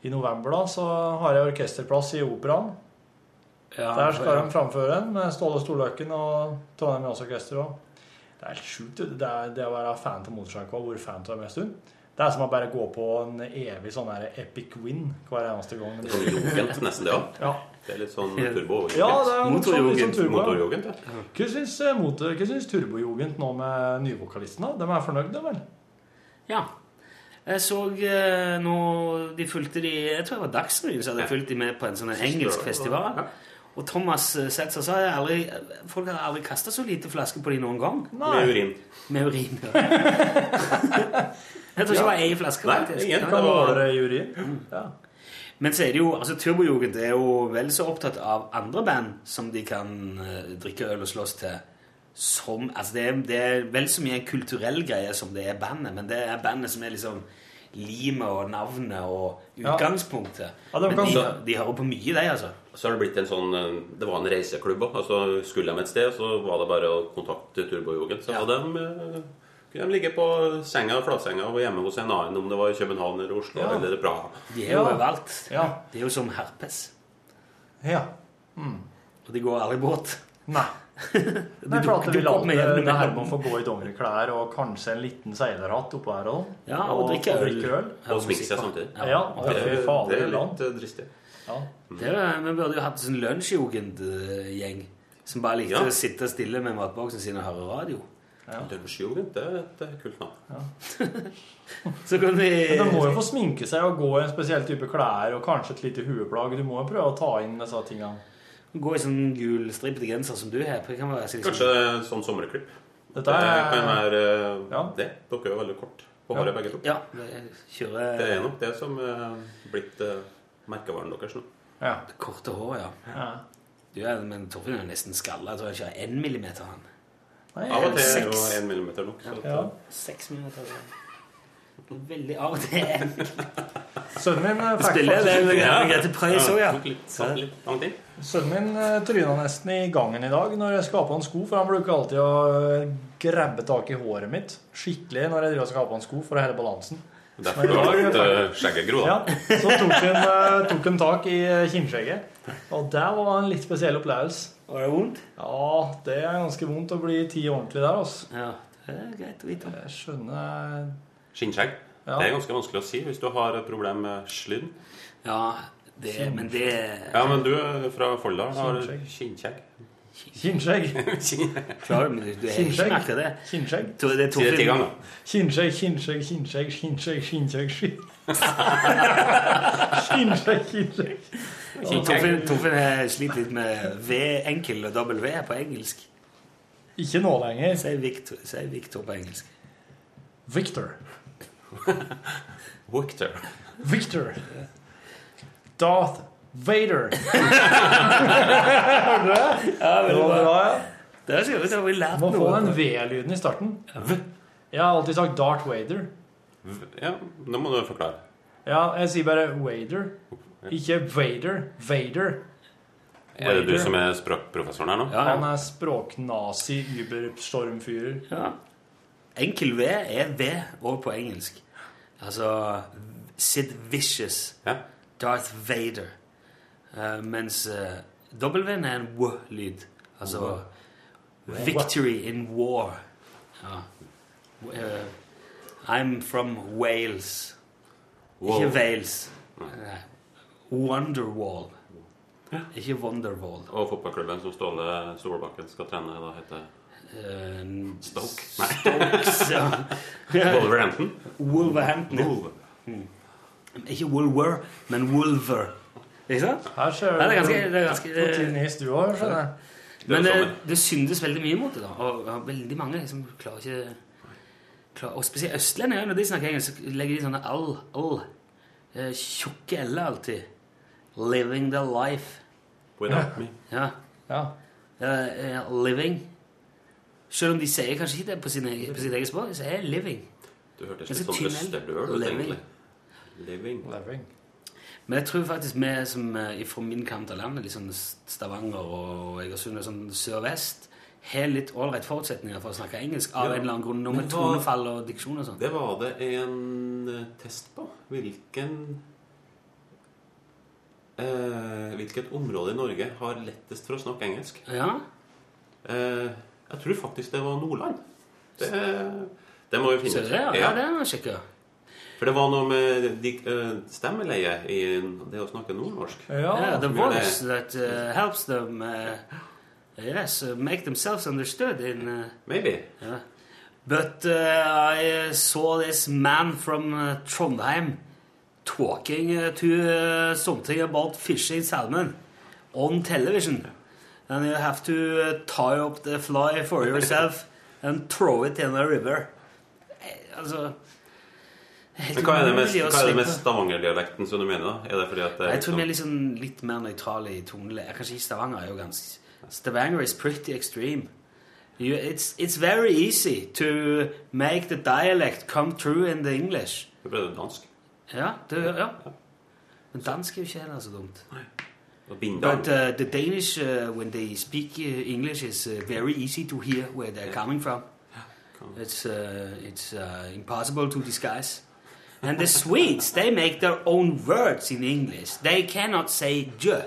I november da, så har jeg orkesterplass i Operaen. Ja, Der skal ja. de framføre den med Ståle Storløkken og Trondheim Jazzorkester. og Det er helt sjukt. Det, det å være fan av motorsykkel og vært fan av dem en stund. Det er som å bare gå på en evig sånn der epic win hver eneste gang. Sånn jogent, nesten det òg. Ja. Det er litt sånn turbo. Ja, det er litt sånn, sånn. Motorjogent, ja. Hva syns, eh, motor- hva syns turbojogent nå med nyvokalisten? da? De er fornøyde, vel? Ja. Jeg så eh, nå De fulgte de Jeg tror det var Dagsrevyen som hadde fulgt de med på en sånn engelsk festival. Og Thomas eh, Setzer sa jeg aldri, folk har aldri kasta så lite flaske på de noen gang. Nei. Med urin. Med urin, ja. jeg tror ikke det var ei flaske, Nei, faktisk. ingen. Kan være måle det. Ja. Men så er det jo, altså Turbojugend er jo vel så opptatt av andre band som de kan eh, drikke øl og slåss til. Som, altså det er, det er vel så mye en kulturell greie som det er bandet, men det er bandet som er liksom limet og navnet og utgangspunktet. Ja, Ja, men de, de hører på mye, de, altså. Så har det blitt en sånn eh, Det var en reiseklubb òg. Altså, skulle de et sted, så var det bare å kontakte Turbojugend. Så hadde de, eh, kunne de ligge på senga, flatsenga og hjemme hos en annen, om det var i København eller Oslo Ja. eller Praha. De er jo Ja. overalt. Ja. De er jo som herpes. Ja. Mm. Og de går aldri båt. Nei. De Nei, for dukker- vi dukker med Herman det med å få gå i dongeriklær og kanskje en liten seilerhatt oppå her òg. Ja, og drikke øl. Og sminke seg samtidig. Ja, og det er det er litt eh, dristig. Ja. Det er, vi burde jo hatt en sånn lunsjjugendgjeng som bare likte Ja. å sitte stille med matboksen sin og høre radio. Lunsjjugend, det er et eh, kult navn. Så kan vi Men de må jo få sminke seg og gå i en spesiell type klær og kanskje et lite hueplagg. Du må jo prøve å ta inn disse tingene. Gå i sånn gul stripete genser som du har. Det kan liksom- Kanskje sånn sommerklipp. Dette det er- kan være ja. det. Dere er jo veldig kort på håret, begge to. Ja, det kjører Det er nok det som er blitt uh, merkevaren deres nå. Ja. Korte håret, ja. Ja. Du er, men Torfinn er nesten skalla. Jeg tror jeg ikke har én millimeter han. Av og til er jo én millimeter nok. Så Ja. Seks minutter. Veldig av og til. Sønnen min eh, fikk Spiller det faktisk Grete Preus òg, ja. tok litt, satt litt langt inn. Sønnen min eh, tryna nesten i gangen i dag når jeg skapa en sko, for han bruker alltid å eh, grabbe tak i håret mitt skikkelig når jeg driver og på en sko for å holde balansen. Derfor du har litt uh, skjegget gro, Ja, så tok han, eh, tok han tak i eh, kinnskjegget, og det var en litt spesiell opplevelse. Var det vondt? Ja, det er ganske vondt å bli ti ordentlig der, altså. Ja, det er greit å vite. Jeg skjønner Skinnskjegg. Ja. Det er ganske vanskelig å si hvis du har et problem med slynn. Ja, det, men det Ja, men du er fra Folldal har skinnskjegg. kinnskjegg. Kinnskjegg. Klarer du, det? Kinnskjegg. To- Det Si det ti ganger. Kinnskjegg, kinnskjegg, kinnskjegg, kinnskjegg, kinnskjegg, Kinnskjegg, kinnskjegg. Torfinn, Torfinn har litt med V, enkel og dobbel V på engelsk. Ikke nå lenger. Si Victor, si Victor på engelsk. Victor. Victor. Victor. Darth Vader. Ja, Det var bra. Det godt, vi lært Må få den V-lyden i starten. Jeg har alltid sagt Darth Vader. Ja, nå må du forklare. Ja, jeg sier bare Vader. Ikke Vader. Vader. Er det du som er språkprofessoren her nå? Ja, Han er språknazi, überstormfyrer. ja. Enkel V er V òg på engelsk. Altså Sid Vicious. Ja. Darth Vader. Uh, mens uh, W-en er en W-lyd. Altså Victory in war. Ja. Uh, I'm from Wales. Wow. Ikke Wales. Nei. Wonderwall. Ikke Wonderwall. Og fotballklubben som Ståle Solbakken skal trene, da heter uh, Stoke? Nei. Stokes, ja. Wolverhampton? Wolverhampton. ja. Wolver. Ikke Wolver, men Wolver. Ikke sant? Her ser Ja, det er ganske, det er ganske Hvor tinnis du har, skjønner jeg. Men Det det, det syndes veldig mye mot det, da. Og, og veldig mange liksom klarer ikke klarer, Og spesielt østlendinger, når de snakker engelsk, så legger de sånne all, all. eh, Tjukke l-er alltid. Living the life. Without me. Ja. Ja. Uh, eh, living. Selv om de sier kanskje ikke det på, sine, på sitt eget språk, så er living. Du hørtes litt sånn østerdøl ut, Living. egentlig. Living. Living. Men jeg tror faktisk vi som eh, fra min kant av landet, liksom Stavanger og Egersund og sånn sør-vest, har litt ålreit forutsetninger for å snakke engelsk av Ja. en eller annen grunn. Noe med tonefall og diksjon og sånn. Det var det en test på. Hvilken eh, Hvilket område i Norge har lettest for å snakke engelsk? Ja. Eh, jeg tror faktisk det var Nordland. Det, det må vi finne ut. ja, ja, det må vi sjekke. For det var noe med de, eh, stemmeleie i det å snakke nordnorsk. Yeah, the voice that uh, helps them uh, yes, uh, make themselves understood in uh, Maybe. yeah. But uh, I saw this man from uh, Trondheim talking to something about fishing salmon on television. And you have to tie up the fly for yourself and throw it in a river. Altså Men hva er det med, hva er det Stavanger-dialekten som du mener? da? Er det fordi at det er Jeg tror vi er liksom- liksom litt mer nøytrale i toneleie. Kanskje Stavanger er jo ganske Stavanger is pretty extreme. You, it's, it's very easy to make the dialect come true in the English. Det ble det dansk. Ja, det, ja. Men dansk er jo ikke heller så dumt. Og But uh, the Danish, uh, when they speak uh, English, is uh, very easy to hear where they're coming from. It's, uh, it's uh, impossible to disguise. And the Swedes, they make their own words in English. They cannot say J.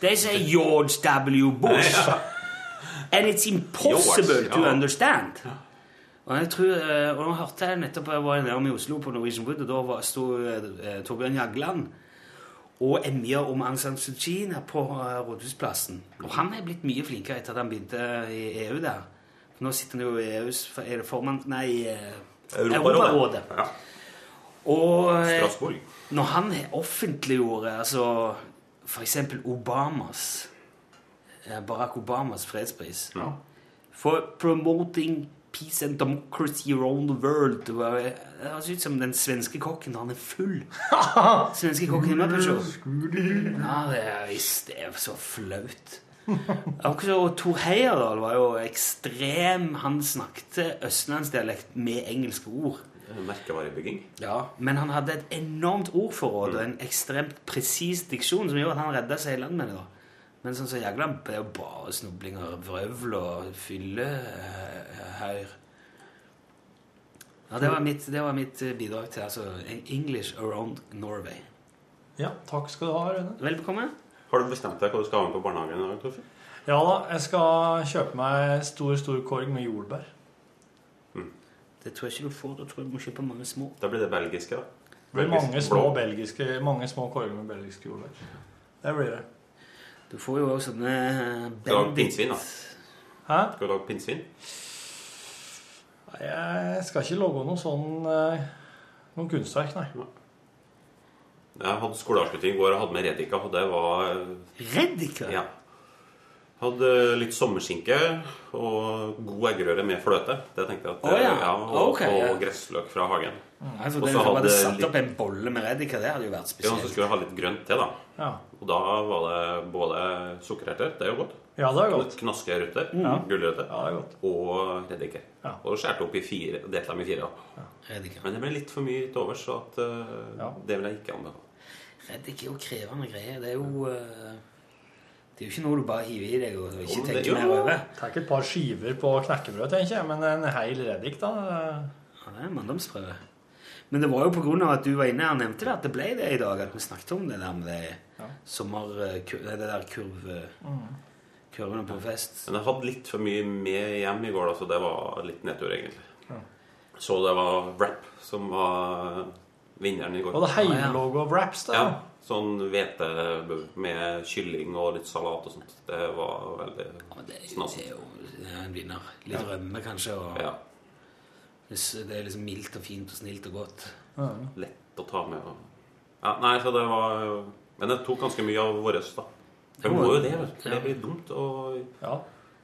They say George W. Bush. And it's impossible George, to ja. understand. Og jeg tror, eh, og nå hørte jeg nettopp jeg var nede i Oslo på Norwegian Wood, og da var- sto eh, Torbjørn Jagland og emja om Aung San Suu Kyi på eh, Rådhusplassen. Og han er blitt mye flinkere etter at han begynte i EU der. Nå sitter han jo i EUs er det formann Nei, eh, Europarådet. Europarådet. Ja. Og eh, Strasbourg. når han offentliggjorde altså eksempel Obamas Barack Obamas fredspris Ja. for promoting peace and democracy around the world. Det høres ut som den svenske kokken han er full. svenske kokken i Muppet Show. Ja, det er, det er så flaut. Og Tor Heyerdahl var jo ekstrem. Han snakket østlandsdialekt med engelske ord. Merkevarebygging. Ja, Men han hadde et enormt ordforråd og en ekstremt presis diksjon som gjorde at han redda seg i land med det. da. Men sånn som Jagland det er jo bare snoblinger, vrøvl og fyllehøyr. Ja, det var, mitt, det var mitt eh, bidrag til altså English around Norway. Ja, takk skal du ha, Rune. Velbekomme. Har du bestemt deg hva du skal ha med på barnehagen? i dag, Torfinn? Ja da, jeg skal kjøpe meg stor, stor korg med jordbær. Det tror jeg ikke du får. Da tror jeg du må kjøpe mange små. Da blir det belgiske, da. Det blir mange små, belgiske, mange små korger med belgiske jordbær. Det blir det. Du får jo òg sånne Skal du lage pinnsvin, da? Hæ? Skal du lage pinnsvin? Nei, Jeg skal ikke lage noe sånn eh, noen kunstverk, nei. Jeg hadde skoleavslutning i går og hadde med reddika, og det var Reddika? Ja. Hadde litt sommerskinke og god eggerøre med fløte. Det tenkte jeg at oh, ja. og, okay, og ja. gressløk fra hagen. Altså, Og det så hadde hadde satt litt- opp en bolle med reddika. Det hadde jo vært spesielt. Ja, så skulle jeg ha litt grønt til, da. Ja. Og da var det både sukkererter, det er jo godt. Ja, det er godt. Knaskerøtter, mm. gulrøtter Ja, det er godt. og reddiker. Ja. Og skåret opp i fire, delte dem i fire. da. Ja. Men det ble litt for mye til overs, så at, eh, det vil jeg ikke anbefale. Reddik er jo krevende greier. Det er jo eh, Det er jo ikke noe du bare hiver i deg og ikke tenker mer over. Tar et par skiver på knekkebrød, tenker jeg, men en hel reddik, da. Ja, det er en manndomsprøve. Men det var jo på grunn av at du var inne og nevnte det, at det ble det i dag. At vi snakket om det der med det sommer... Det der kurv... Mm. Kurvene på fest. Men jeg hadde litt for mye med hjem i går, da, så det var litt nedtur, egentlig. Ja. Så det var rap som var vinneren i går. Var det heimelogo-raps, da? Ja. Sånn hvete med kylling og litt salat og sånt. Det var veldig ja, Det er jo det er en vinner. Litt Ja. rømme, kanskje. Og Ja. Hvis Det er liksom mildt og fint og snilt og godt. Lett å ta med. Og... Ja, nei, så det var Men det tok ganske mye av våres, da. Det må jo det. Det blir dumt. Og...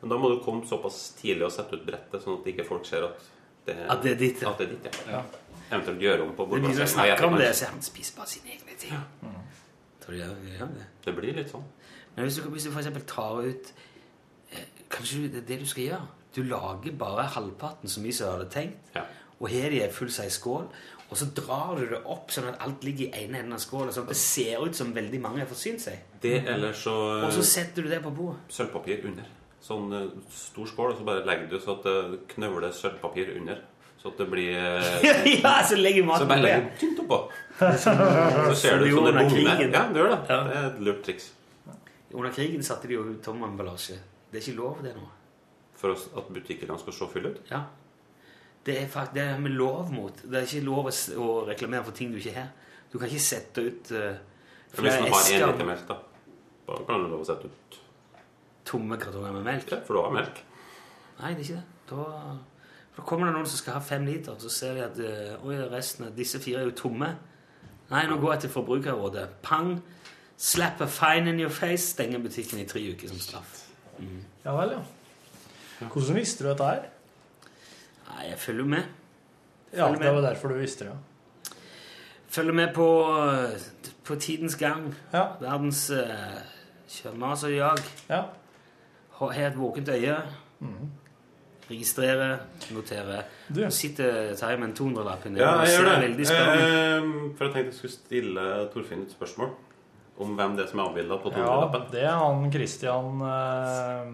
Men da må du komme såpass tidlig og sette ut brettet, sånn at ikke folk ser at det, At det er ditt, ja. At det er ditt, ja. Eventuelt gjøre om på Det begynner å bordplasseringen. Nei, snakke om det, så han spiser bare sine egne ting. Tror du det gjør det? Det blir litt sånn. Men hvis du, hvis du eksempel tar ut eh, Kanskje det er det du skal gjøre? Du lager bare halvparten så mye som du hadde tenkt, og har det i seg full size skål, og så drar du det opp sånn at alt ligger i ene enden av skåla, sånn at det ser ut som veldig mange har forsynt seg. Det eller så Og så setter du det på bordet. Sølvpapir under. Sånn eh, stor skål, og så bare legger du så at det knøvler sølvpapir under. Så at det blir eh, Ja, så legger maten Så bare legger tynt oppå. Så ser du som bugner. krigen. Ja, det gjør det. Det er et lurt triks. Under krigen satte de jo ut tom emballasje. Det er ikke lov, det nå. For at butikkene skal se fulle ut. Ja. Det er faktisk det er med lov mot. Det er ikke lov å, reklamere for ting du ikke har. Du kan ikke sette ut uh, esker. Hvis du har én liter melk, da, da kan du lov å sette ut tomme kartonger med melk. Ja, for du har melk. Nei, det er ikke det. Da, da kommer det noen som skal ha fem liter, så ser de at øh, resten av disse fire er jo tomme. Nei, nå går jeg til Forbrukerrådet. Pang! Slap a fine in your face. Stenger butikken i tre uker som straff. Mm. Ja vel, ja. Hvordan visste du dette her? Nei, jeg følger med. Ja, Følger det med. var derfor du visste det, ja. Følger med på, på tidens gang. Ja. Verdens uh, kjømmas og jag. Ja. Ha har et våkent øye. Mhm. Registrerer, notere. Du. Sitter Terje med en 200-lapp inni Ja, jeg gjør det. Eh, for jeg tenkte jeg skulle stille Torfinn et spørsmål om hvem det er som er avbilda på Ja, 200-lappen. det er han Christian eh,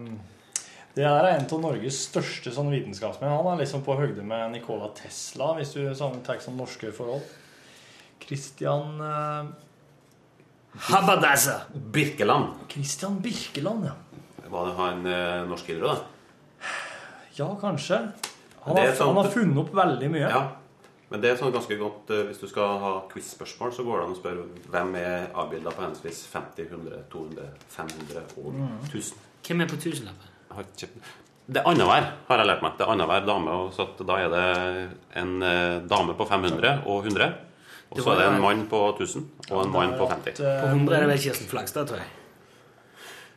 Det er en av Norges største sånn vitenskapsmenn. Han er liksom på høyde med Nikola Tesla, hvis du sånn, tar sånn norske forhold. Christian eh, Habadazza! Birkeland. Christian Birkeland, ja. Var det han eh, norsk idrett, da? Ja, kanskje. Han har, sånn, han har funnet opp veldig mye. Ja. Men det er sånn ganske godt eh, Hvis du skal ha quiz-spørsmål, så går det an å spørre hvem er avbilda på henholdsvis 50, 100, 200, 500 og Mm. 1000. Hvem er på tusenlappen? Jeg Det er annenhver, har jeg lært meg. Det er annenhver dame. Og så at da er det en eh, dame på 500 og 100. Og så er det en mann på 1000 og en mann på 50. På 100 er det vel Kirsten Flagstad, tror jeg.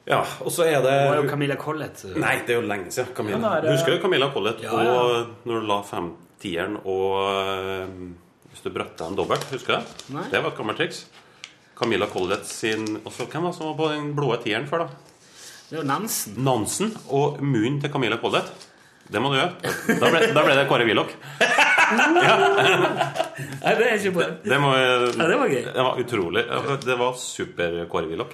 Ja, og så er det Det var jo Camilla Collett. eh. Nei, det er jo lenge siden. Camilla. Ja, er- Husker du Camilla Collett? Ja, ja. Og når du la femtieren og eh, Hvis du brøtta en dobbelt, husker du det? Nei. Det var et gammelt triks. Camilla Collett sin og så Hvem var det som var på den blå tieren før, da? Det var Nansen. Nansen og munnen til Camilla Collett. Det må du gjøre. Da ble, da ble det Kåre Willoch. Nei, det er ikke bra. Det, må, Ja, det var gøy. Det var utrolig. Det var super-Kåre Willoch.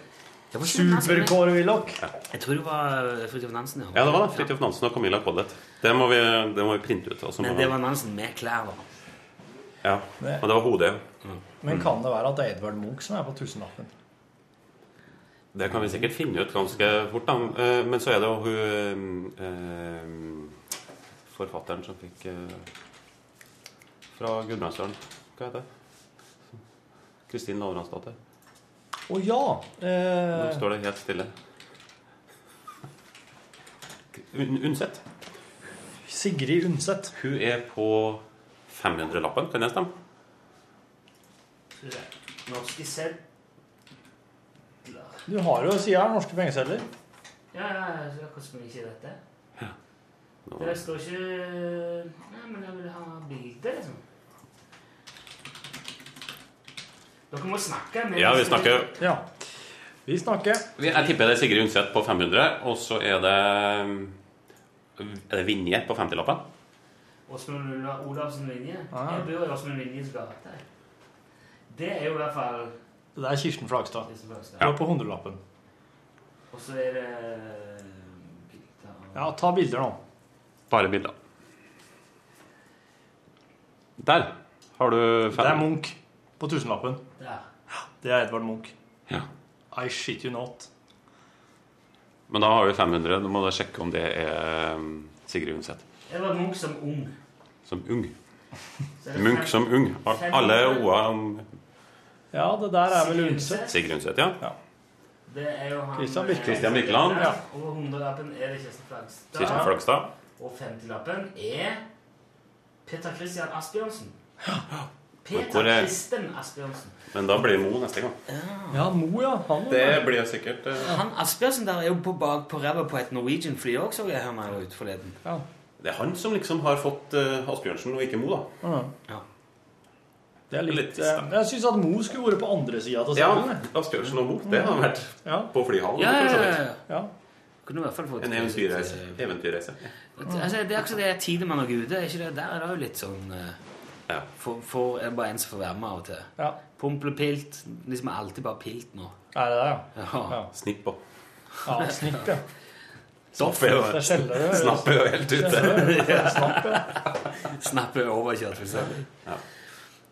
Super-Kåre Willoch. Jeg tror det var Fridtjof Nansen. Ja, det var det. Fridtjof Nansen og Camilla Collett. Det må vi, det må vi printe ut. og Men det var Nansen med klær. da. Ja, Men det var hodet. Men kan det være at det er Edvard Munch som er på tusenlappen? Det kan vi sikkert finne ut ganske fort. da. Eh, Men så er det jo hun eh, forfatteren som fikk eh, fra Gudbrandsdalen. Hva heter det? Kristin Lavransdatter. Å ja! Nå Eh, står det helt stille. Un Undset. Sigrid Undset. Hun er på 500-lappen, kan jeg stemme? Norske. Du har jo sida her norske pengesedler. Ja, ja, ja, så hvordan man ikke dette? Det står ikke Nei, men jeg vil ha bilde, liksom. Dere må snakke. Ja, vi snakker. Ja. Vi snakker. Jeg tipper det er Sigrid Undset på 500, og så er det Er det Vinje på 50-lappen? Åsmund Ola- Olavsen Vinje. Ah. Jeg bor i Åsmund Vinjes gate. Det er jo i hvert fall Det er Kirsten Flagstad. Flagstad. Er på hundrelappen. Og så er det Ja, ta bilder nå. Bare bilder. Der har du fem. Det er Munch på tusenlappen. Ja. Det er Edvard Munch. Ja. I shit you not. Men da har vi 500. Du må du sjekke om det er um, Sigrid Undset. Jeg var Munch som ung. Som ung. Munch som ung. Alle OA om Ja, det der er vel Undset. Sigrid Undset, ja. Det er jo han Christian Birkeland. Christian Birkeland. Ja. Og 100-lappen er det Kirsten Flagstad. Kirsten Flagstad. Og 50-lappen er Peter Christian Asbjørnsen. Hvor Peter er- Kristen Asbjørnsen. Men da blir Mo neste gang. Ja, Mo, ja. Han Det blir sikkert eh, Han Asbjørnsen der er jo på bak på ræva på et Norwegian-fly òg, så jeg her meg ut forleden. Ja. Det er han som liksom har fått uh, Asbjørnsen, og ikke Mo, da. Ja. Det er litt, eh, Jeg syns at Mo skulle vært på andre sida av Ja. Asbjørnsen og Mo. Det har vært Ja. på flyhallen. Ja, for så ja, vidt. ja, ja. Kunne i hvert fall fått En eventyrreise. Eventyrreise. Altså, det er akkurat det Tidemann og Gude. Er ikke det? Der er det jo litt sånn eh, for, for, Er det bare en som får være med av og til? Ja. Pumpepilt. Liksom er alltid bare pilt nå. Er det det, ja? Ja. Ja. Snipp. Ja, snipp, ja. Er jo. Snapp er jo helt ute. Snapp, er overkjørt, for eksempel.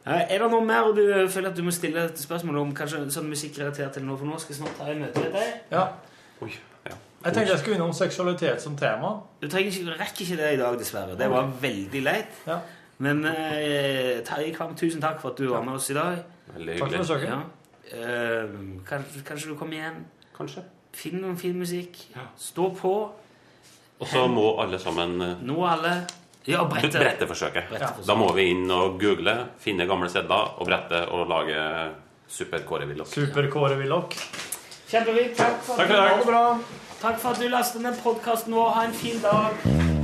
Eh, Er det noe mer du føler at du må stille et spørsmål om? Kanskje sånn musikkrelatert til noe? For nå skal jeg snart ta et møte med deg. Ja. Oi, ja. Jeg tenkte jeg skulle innom seksualitet som tema. Du trenger ikke, rekker ikke det i dag, dessverre. Det var veldig leit. Ja. Men eh, Terje Kvam, tusen takk for at du var med oss i dag. Veldig Takk for hyggelig. besøket. Ja. Eh, kanskje, kanskje du kommer igjen? Kanskje. Finn noen fin musikk. Stå på. Og så må alle sammen eh, Nå alle. Ja, brette. Brette forsøket Da må vi inn og google, finne gamle sedler og brette og lage Super-Kåre Willoch. Super-Kåre Willoch. Kjempefint. Takk for, Takk for i dag. Ha det bra. Takk for at du lastet ned podkasten vår. Ha en fin dag.